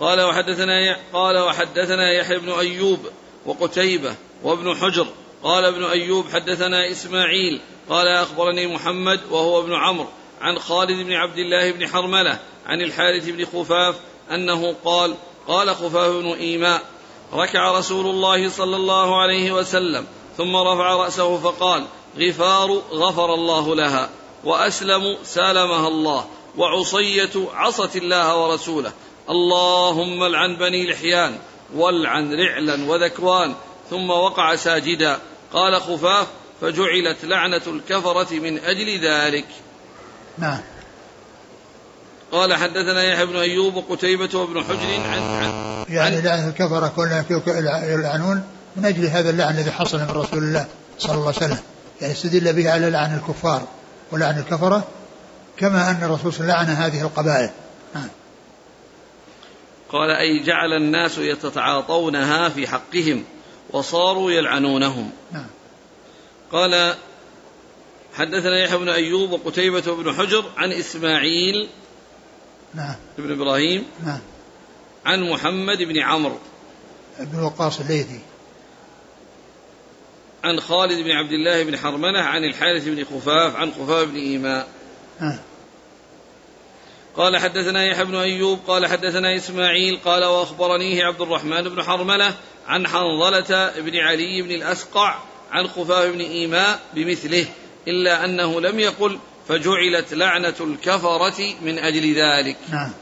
قال وحدثنا قال وحدثنا يحيى بن أيوب وقتيبة وابن حجر. قال ابن أيوب حدثنا إسماعيل. قال أخبرني محمد وهو ابن عمرو عن خالد بن عبد الله بن حرملة عن الحارث بن خفاف أنه قال قال خفاف بن إيماء ركع رسول الله صلى الله عليه وسلم ثم رفع رأسه فقال غفار غفر الله لها وأسلم سالمها الله وعصية عصت الله ورسوله اللهم العن بني لحيان والعن رعلا وذكوان ثم وقع ساجدا. قال خفاف فجعلت لعنة الكفرة من أجل ذلك. نعم. قال حدثنا يحيى بن أيوب وقتيبة وابن حجر عن, عن يعني لعنة الكفرة كلها يلعنون من أجل هذا اللعن الذي حصل من رسول الله صلى الله عليه وسلم. يعني استدل به على لعن الكفار. ولعن الكفرة كما أن الرسول لعن هذه القبائل. نعم. قال أي جعل الناس يتعاطونها في حقهم وصاروا يلعنونهم. نعم. قال حدثنا يحيى بن أيوب وقتيبة بن حجر عن إسماعيل نعم. بن إبراهيم نعم. عن محمد بن عمرو بن وقاص الليثي. عن خالد بن عبد الله بن حرملة عن الحارث بن خفاف عن خفاف بن إيماء. نعم. قال حدثنا يحيى بن أيوب قال حدثنا إسماعيل قال وأخبرنيه عبد الرحمن بن حرملة عن حنظلة بن علي بن الأسقع عن خفاف بن إيماء بمثله إلا أنه لم يقل فجعلت لعنة الكفرة من أجل ذلك. نعم.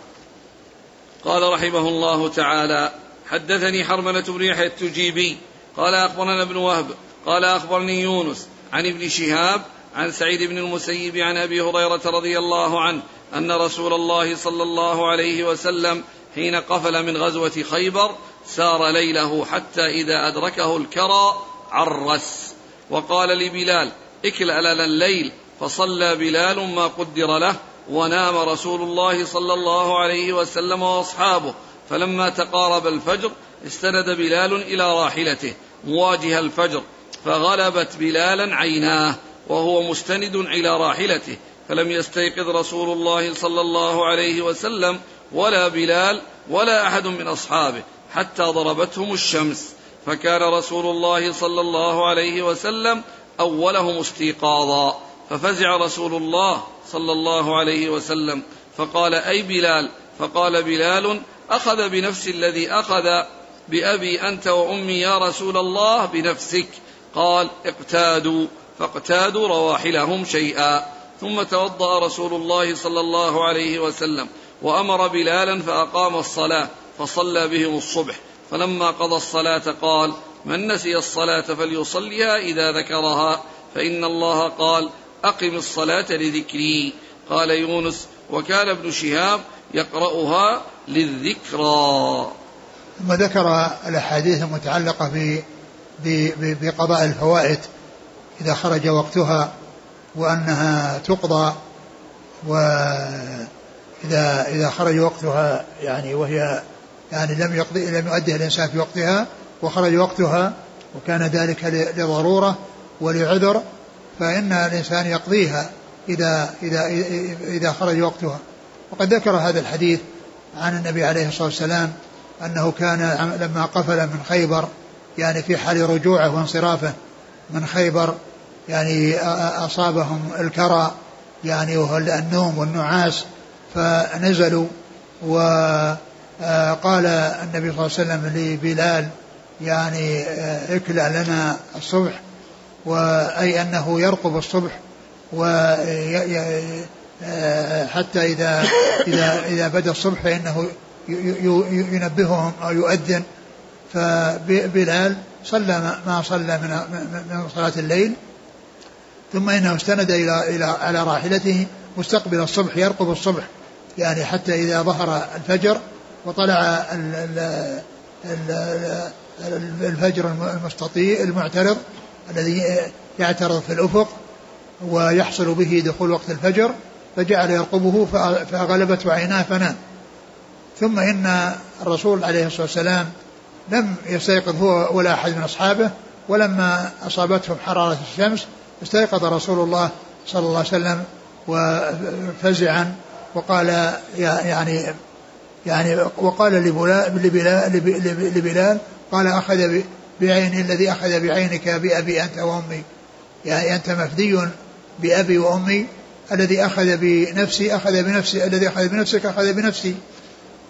قال رحمه الله تعالى حدثني حرملة بن يحيى التجيبي قال أخبرنا ابن وهب قال أخبرني يونس عن ابن شهاب عن سعيد بن المسيب عن أبي هريرة رضي الله عنه أن رسول الله صلى الله عليه وسلم حين قفل من غزوة خيبر سار ليله حتى إذا أدركه الكرى عرس. وقال لبلال اكلأ لنا الليل فصلى بلال ما قدر له ونام رسول الله صلى الله عليه وسلم وأصحابه. فلما تقارب الفجر استند بلال إلى راحلته مواجه الفجر فغلبت بلالا عيناه. وهو مستند إلى راحلته فلم يستيقظ رسول الله صلى الله عليه وسلم ولا بلال ولا أحد من أصحابه حتى ضربتهم الشمس. فكان رسول الله صلى الله عليه وسلم أولهم استيقاظا ففزع رسول الله صلى الله عليه وسلم فقال أي بلال؟ فقال بلال أخذ بنفس الذي أخذ بأبي أنت وأمي يا رسول الله بنفسك. قال اقتادوا. فاقتادوا رواحلهم شيئا. ثم توضأ رسول الله صلى الله عليه وسلم وأمر بلالا فأقام الصلاة فصلى بهم الصبح. فلما قضى الصلاة قال من نسي الصلاة فليصليها إذا ذكرها فإن الله قال أقم الصلاة لذكري قال يونس وكان ابن شهاب يقرأها للذكرى ثم ذكر الأحاديث المتعلقة بقضاء الفوائد. إذا خرج وقتها وأنها تقضى وإذا إذا خرج وقتها يعني وهي يعني لم يقضي لم يؤدي الإنسان في وقتها وخرج وقتها وكان ذلك لضرورة ولعذر فإن الإنسان يقضيها إذا إذا إذا خرج وقتها. وقد ذكر هذا الحديث عن النبي عليه الصلاة والسلام أنه كان لما قفل من خيبر يعني في حال رجوعه وانصرافه من خيبر يعني أصابهم الكرى يعني وهو النوم والنعاس فنزلوا وقال النبي صلى الله عليه وسلم لبلال يعني اكلأ لنا الصبح وأي أنه يرقب الصبح و حتى إذا إذا إذا بدأ الصبح فإنه ينبههم أو يؤذن. فبلال صلى ما صلى من من صلاة الليل ثم إنه استند إلى إلى على راحلته مستقبل الصبح يرقب الصبح يعني حتى إذا ظهر الفجر وطلع الفجر المستطيل المعترض الذي يعترض في الأفق ويحصل به دخول وقت الفجر فجعل يرقبه فغلبته عيناه فنام. ثم إن الرسول عليه الصلاة والسلام لم يستيقظ هو ولا أحد من أصحابه ولما أصابتهم حرارة الشمس استيقظ رسول الله صلى الله عليه وسلم وفزعا وقال يعني يعني وقال لبلال, لبلال قال أخذ بعيني الذي أخذ بعينك بأبي أنت وأمي. يعني أنت مفدي بأبي وأمي الذي أخذ بنفسي أخذ بنفسي الذي أخذ بنفسك أخذ بنفسي.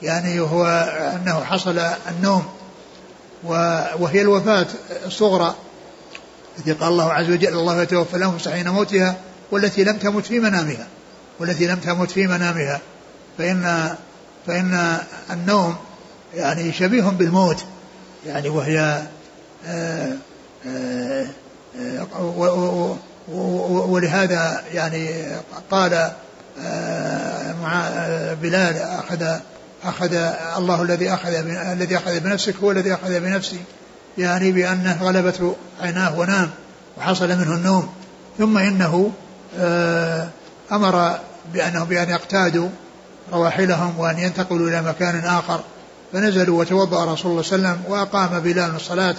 يعني هو أنه حصل النوم وهي الوفاة الصغرى التي قال الله عز وجل الله يتوفى الأنفس حين موتها والتي لم تمت في منامها والتي لم تمت في منامها. فإن فإن النوم يعني شبيه بالموت يعني وهي آآ آآ آآ ولهذا يعني قال مع بلال أخذ أخذ الله الذي أخذ الذي أخذ بنفسك هو الذي أخذ بنفسي. يعني بأنه غلبته عيناه ونام وحصل منه النوم. ثم إنه أمر بأنهم بأن يقتادوا رواحلهم وأن ينتقلوا إلى مكان آخر. فنزلوا وتوضأ رسول الله صلى الله عليه وسلم وأقام بلال الصلاة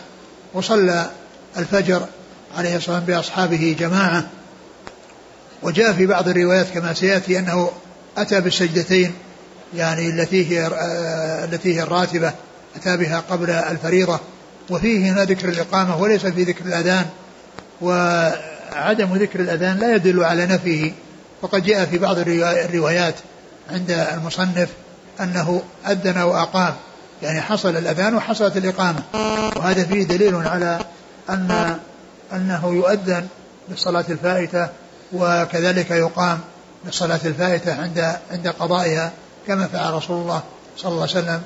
وصلى الفجر عليه الصلاة والسلام بأصحابه جماعة. وجاء في بعض الروايات كما سيأتي أنه أتى بالسجدتين يعني التي هي آه، التي هي الراتبة أتى بها قبل الفريضة. وفيه هنا ذكر الإقامة وليس في ذكر الأذان. وعدم ذكر الأذان لا يدل على نفيه. وقد جاء في بعض الروايات عند المصنف أنه أذن وأقام. يعني حصل الأذان وحصلت الإقامة. وهذا فيه دليل على أن أنه يؤذن بالصلاة الفائتة وكذلك يقام بالصلاة الفائتة عند عند قضائها. كما فعل رسول الله صلى الله عليه وسلم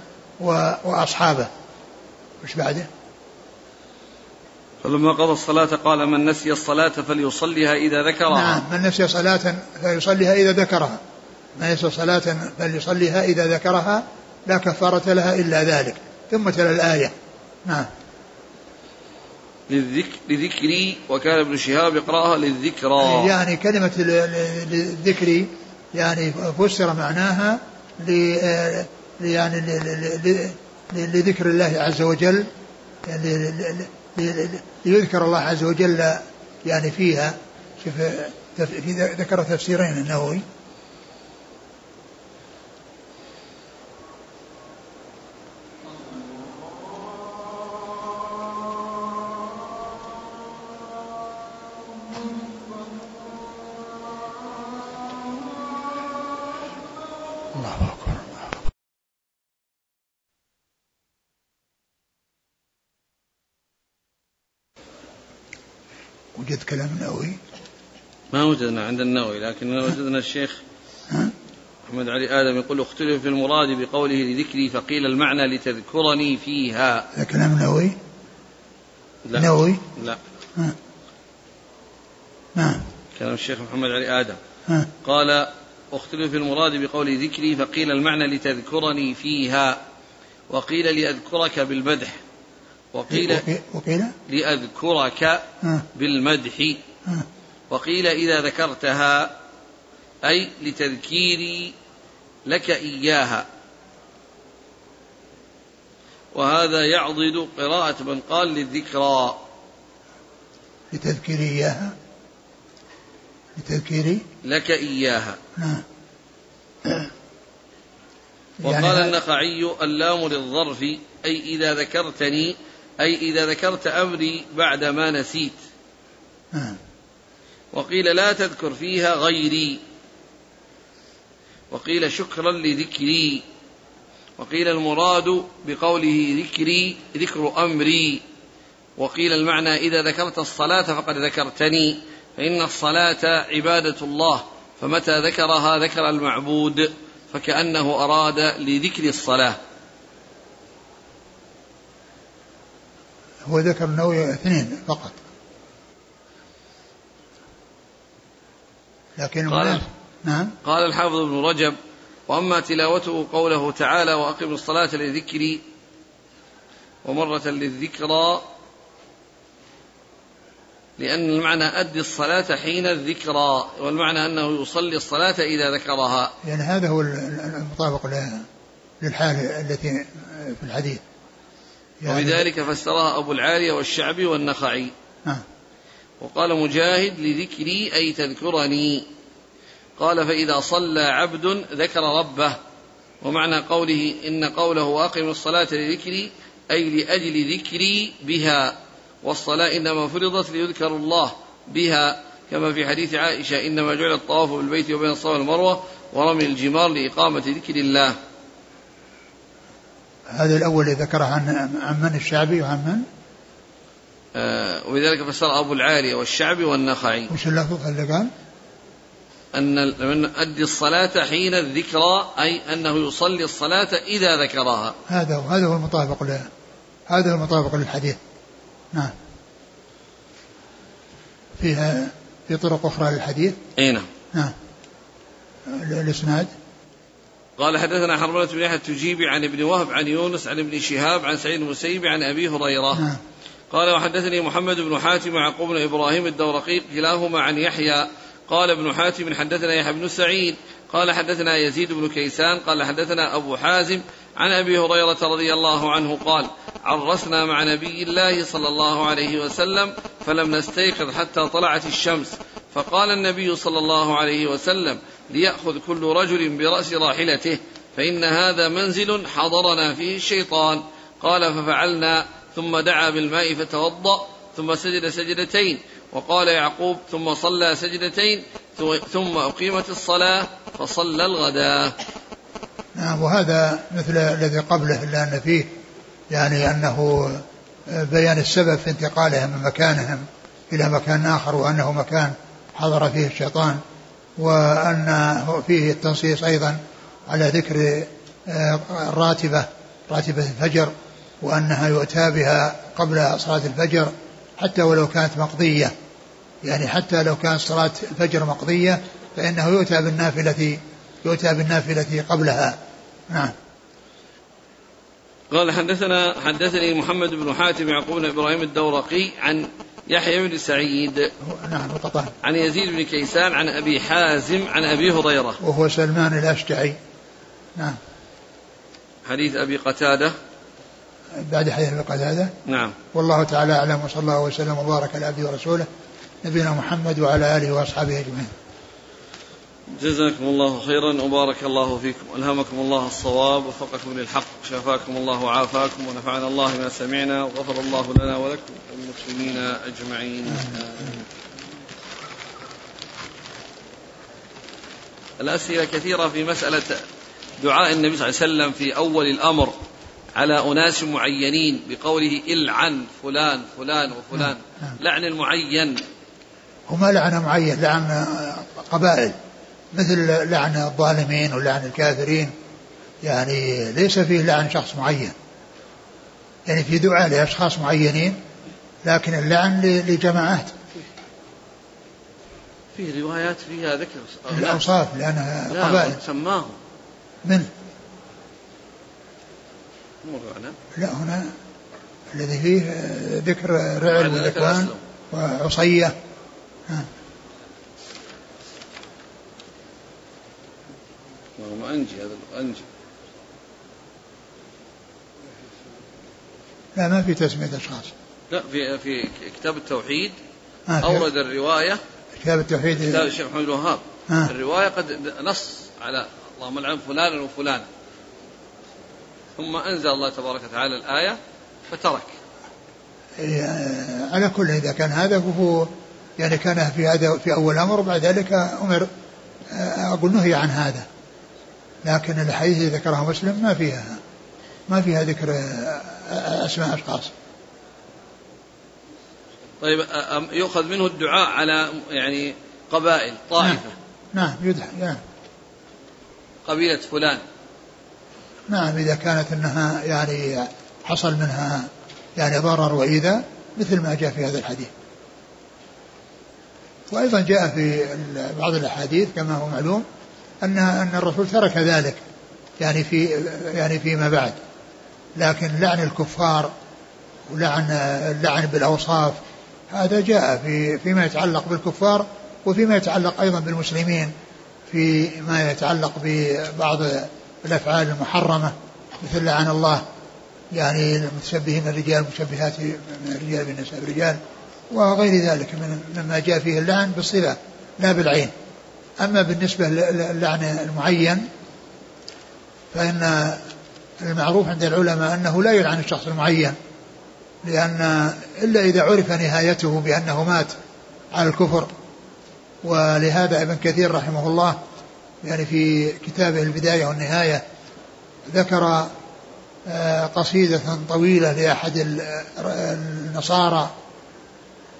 وأصحابه. وش بعده؟ فلما قضى الصلاة قال من نسي الصلاة فليصليها إذا ذكرها. نعم من نسي صلاة فليصليها إذا ذكرها. من نسي صلاة فليصليها إذا ذكرها لا كفارة لها إلا ذلك. ثم تلا الآية. نعم. للذكر لذكري وكان ابن شهاب يقرأها للذكرى. يعني كلمة للذكري يعني فسر معناها يعني لذكر الله عز وجل يعني ليذكر الله عز وجل يعني فيها شوف ذكر تفسيرين النووي. وجد كلام النووي ما وجدنا عند النووي لكن وجدنا الشيخ محمد علي آدم يقول اختلف في المراد بقوله لذكري فقيل المعنى لتذكرني فيها. هذا كلام النووي لا. نووي؟ لا. نعم كلام الشيخ محمد علي آدم. ها. قال اختلف في المراد بقول ذكري فقيل المعنى لتذكرني فيها وقيل لأذكرك بالمدح. وقيل وقيل؟ لأذكرك بالمدح. وقيل إذا ذكرتها أي لتذكيري لك إياها. وهذا يعضد قراءة من قال للذكرى. لتذكيري إياها؟ لتذكيري لك إياها. نعم. وقال يعني النخعي اللام للظرف أي إذا ذكرتني أي إذا ذكرت أمري بعد ما نسيت. نعم. وقيل لا تذكر فيها غيري. وقيل شكرا لذكري. وقيل المراد بقوله ذكري ذكر أمري. وقيل المعنى إذا ذكرت الصلاة فقد ذكرتني. فإن الصلاة عبادة الله فمتى ذكرها ذكر المعبود فكأنه أراد لذكر الصلاة. هو ذكر النووي اثنين فقط. لكن قال نعم. قال الحافظ ابن رجب وأما تلاوته قوله تعالى وأقم الصلاة لذكري ومرة للذكرى لأن المعنى أدي الصلاة حين الذكرى والمعنى أنه يصلي الصلاة إذا ذكرها. يعني هذا هو المطابق للحال التي في الحديث. يعني وبذلك فسرها أبو العالية والشعبي والنخعي. آه. وقال مجاهد لذكري أي تذكرني. قال فإذا صلى عبد ذكر ربه. ومعنى قوله إن قوله وأقم الصلاة لذكري أي لأجل ذكري بها. والصلاة إنما فرضت ليذكر الله بها كما في حديث عائشة إنما جعل الطواف بالبيت وبين الصفا والمروة ورمي الجمار لإقامة ذكر الله هذا الأول ذكره عن عن من الشعبي وعن من؟ آه ولذلك فسر أبو العالية والشعبي والنخعي وش اللفظ اللي قال؟ أن من أدي الصلاة حين الذكرى أي أنه يصلي الصلاة إذا ذكرها هذا هو هذا هو المطابق له هذا هو المطابق للحديث نعم. فيها في طرق أخرى للحديث؟ أي نعم. نعم. الإسناد؟ قال حدثنا حرملة بن يحيى التجيبي عن ابن وهب عن يونس عن ابن شهاب عن سعيد المسيب عن أبي هريرة. نعم. قال وحدثني محمد بن حاتم ويعقوب بن إبراهيم الدورقي كلاهما عن يحيى. قال ابن حاتم حدثنا يحيى بن سعيد. قال حدثنا يزيد بن كيسان. قال حدثنا أبو حازم عن أبي هريرة رضي الله عنه قال عرسنا مع نبي الله صلى الله عليه وسلم فلم نستيقظ حتى طلعت الشمس. فقال النبي صلى الله عليه وسلم ليأخذ كل رجل برأس راحلته فإن هذا منزل حضرنا فيه الشيطان. قال ففعلنا ثم دعا بالماء فتوضأ ثم سجد سجدتين. وقال يعقوب ثم صلى سجدتين ثم أقيمت الصلاة فصلى الغداء. نعم وهذا مثل الذي قبله إلا أن فيه. يعني أنه بيان السبب في انتقالهم من مكانهم إلى مكان آخر وأنه مكان حضر فيه الشيطان وأن فيه التنصيص أيضا على ذكر آه، الراتبة راتبة الفجر وأنها يؤتى بها قبل صلاة الفجر حتى ولو كانت مقضية. يعني حتى لو كانت صلاة الفجر مقضية فإنه يؤتى بالنافلة يؤتى بالنافلة قبلها. نعم. قال حدثنا حدثني محمد بن حاتم يعقوب بن إبراهيم الدورقي عن يحيى بن سعيد. نعم القطان عن يزيد بن كيسان عن أبي حازم عن أبي هريرة. وهو سلمان الأشجعي. نعم. حديث أبي قتادة. بعد حديث أبي قتادة. نعم. والله تعالى أعلم وصلى الله وسلم وبارك على عبده ورسوله نبينا محمد وعلى آله وأصحابه أجمعين. جزاكم الله خيرا وبارك الله فيكم. ألهمكم الله الصواب وفقكم للحق. شفاكم الله وعافاكم ونفعنا الله ما سمعنا وغفر الله لنا ولكم والمسلمين أجمعين. الأسئلة كثيرة في مسألة دعاء النبي صلى الله عليه وسلم في أول الأمر على أناس معينين بقوله إلعن فلان فلان وفلان. نعم. لعن المعين. وما لعن معين لعن قبائل. مثل لعن الظالمين ولعن الكافرين. يعني ليس فيه لعن شخص معين. يعني في دعاء لأشخاص معينين لكن اللعن لجماعات. في روايات فيها ذكر الأوصاف لأنها قبائل. سماهم. من؟ لا هنا الذي فيه ذكر رعل وذكوان وعصية. ها. هو أنجي هذا أنجي. لا ما في تسمية أشخاص. لا في في كتاب التوحيد آه أورد الرواية. كتاب التوحيد. كتاب الشيخ محمد الوهاب. آه. الرواية قد نص على اللهم لعن فلانا وفلانا ثم أنزل الله تبارك وتعالى الآية فترك. إيه، على كل إذا كان هذا فهو يعني كان في هذا في أول أمر وبعد ذلك أمر آه، أقول نهي عن هذا. لكن الحديث اللي ذكرها مسلم ما فيها ما فيها ذكر أسماء أشخاص. طيب يؤخذ منه الدعاء على يعني قبائل طائفة. نعم, نعم يدعى نعم. قبيلة فلان. نعم إذا كانت أنها يعني حصل منها يعني ضرر وإيذاء مثل ما جاء في هذا الحديث. وأيضا جاء في بعض الأحاديث كما هو معلوم أن أن الرسول ترك ذلك يعني في يعني فيما بعد. لكن لعن الكفار ولعن اللعن بالأوصاف هذا جاء في فيما يتعلق بالكفار وفيما يتعلق أيضا بالمسلمين فيما يتعلق ببعض الأفعال المحرمة مثل لعن الله يعني المتشبهين الرجال المشبهات من الرجال بالنساء الرجال وغير ذلك من مما جاء فيه اللعن بالصلة لا بالعين. أما بالنسبة للعن المعين فإن المعروف عند العلماء أنه لا يلعن الشخص المعين لأن إلا إذا عرف نهايته بأنه مات على الكفر. ولهذا ابن كثير رحمه الله يعني في كتابه البداية والنهاية ذكر آه، قصيدة طويلة لأحد النصارى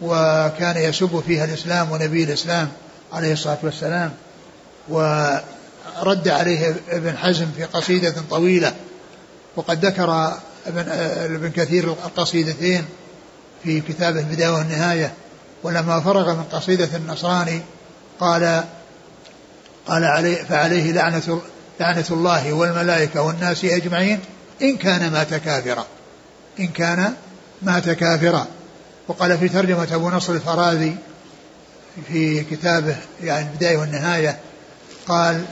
وكان يسب فيها الإسلام ونبي الإسلام. عليه الصلاة والسلام ورد عليه ابن حزم في قصيدة طويلة وقد ذكر ابن, ابن كثير القصيدتين في كتابه البداية والنهاية ولما فرغ من قصيدة النصراني قال قال عليه فعليه لعنة لعنة الله والملائكة والناس أجمعين إن كان مات كافرا إن كان مات كافرا. وقال في ترجمة أبو نصر الفرازي في كتابه يعني البداية والنهاية قال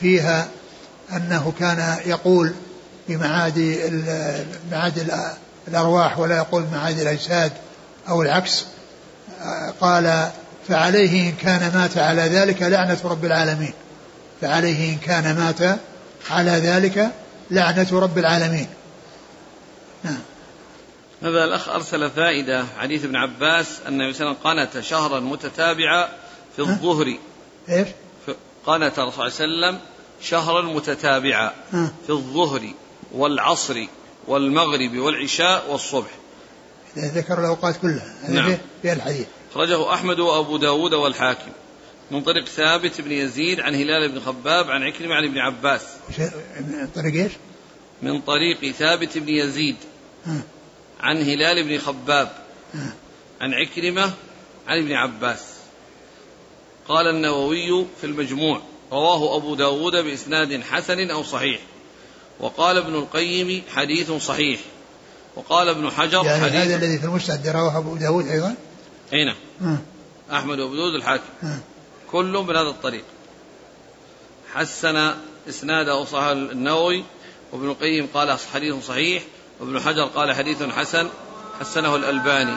فيها أنه كان يقول بمعاد معاد الأرواح ولا يقول معاد الأجساد أو العكس. قال فعليه إن كان مات على ذلك لعنة رب العالمين. فعليه إن كان مات على ذلك لعنة رب العالمين. نعم. هذا الأخ أرسل فائدة حديث ابن عباس أن النبي صلى الله عليه وسلم قنت شهرا متتابعا في الظهر. إيش؟ قنت الرسول صلى الله عليه وسلم شهرا متتابعا في الظهر والعصر والمغرب والعشاء والصبح. ذكر الأوقات كلها نعم. في الحديث. أخرجه أحمد وأبو داود والحاكم. من طريق ثابت بن يزيد عن هلال بن خباب عن عكرمة عن ابن عباس. طريق إيش؟ من طريق ثابت بن يزيد. عن هلال بن خباب عن عكرمة عن ابن عباس. قال النووي في المجموع رواه أبو داود بإسناد حسن أو صحيح. وقال ابن القيم حديث صحيح. وقال ابن حجر يعني حديث هذا الذي في المسند رواه أبو داود أيضا؟ أي نعم. أحمد وأبو داود الحاكم. كلهم بهذا الطريق. حسن إسناده صحيح النووي وابن القيم قال حديث صحيح. وابن حجر قال حديث حسن حسنه الألباني.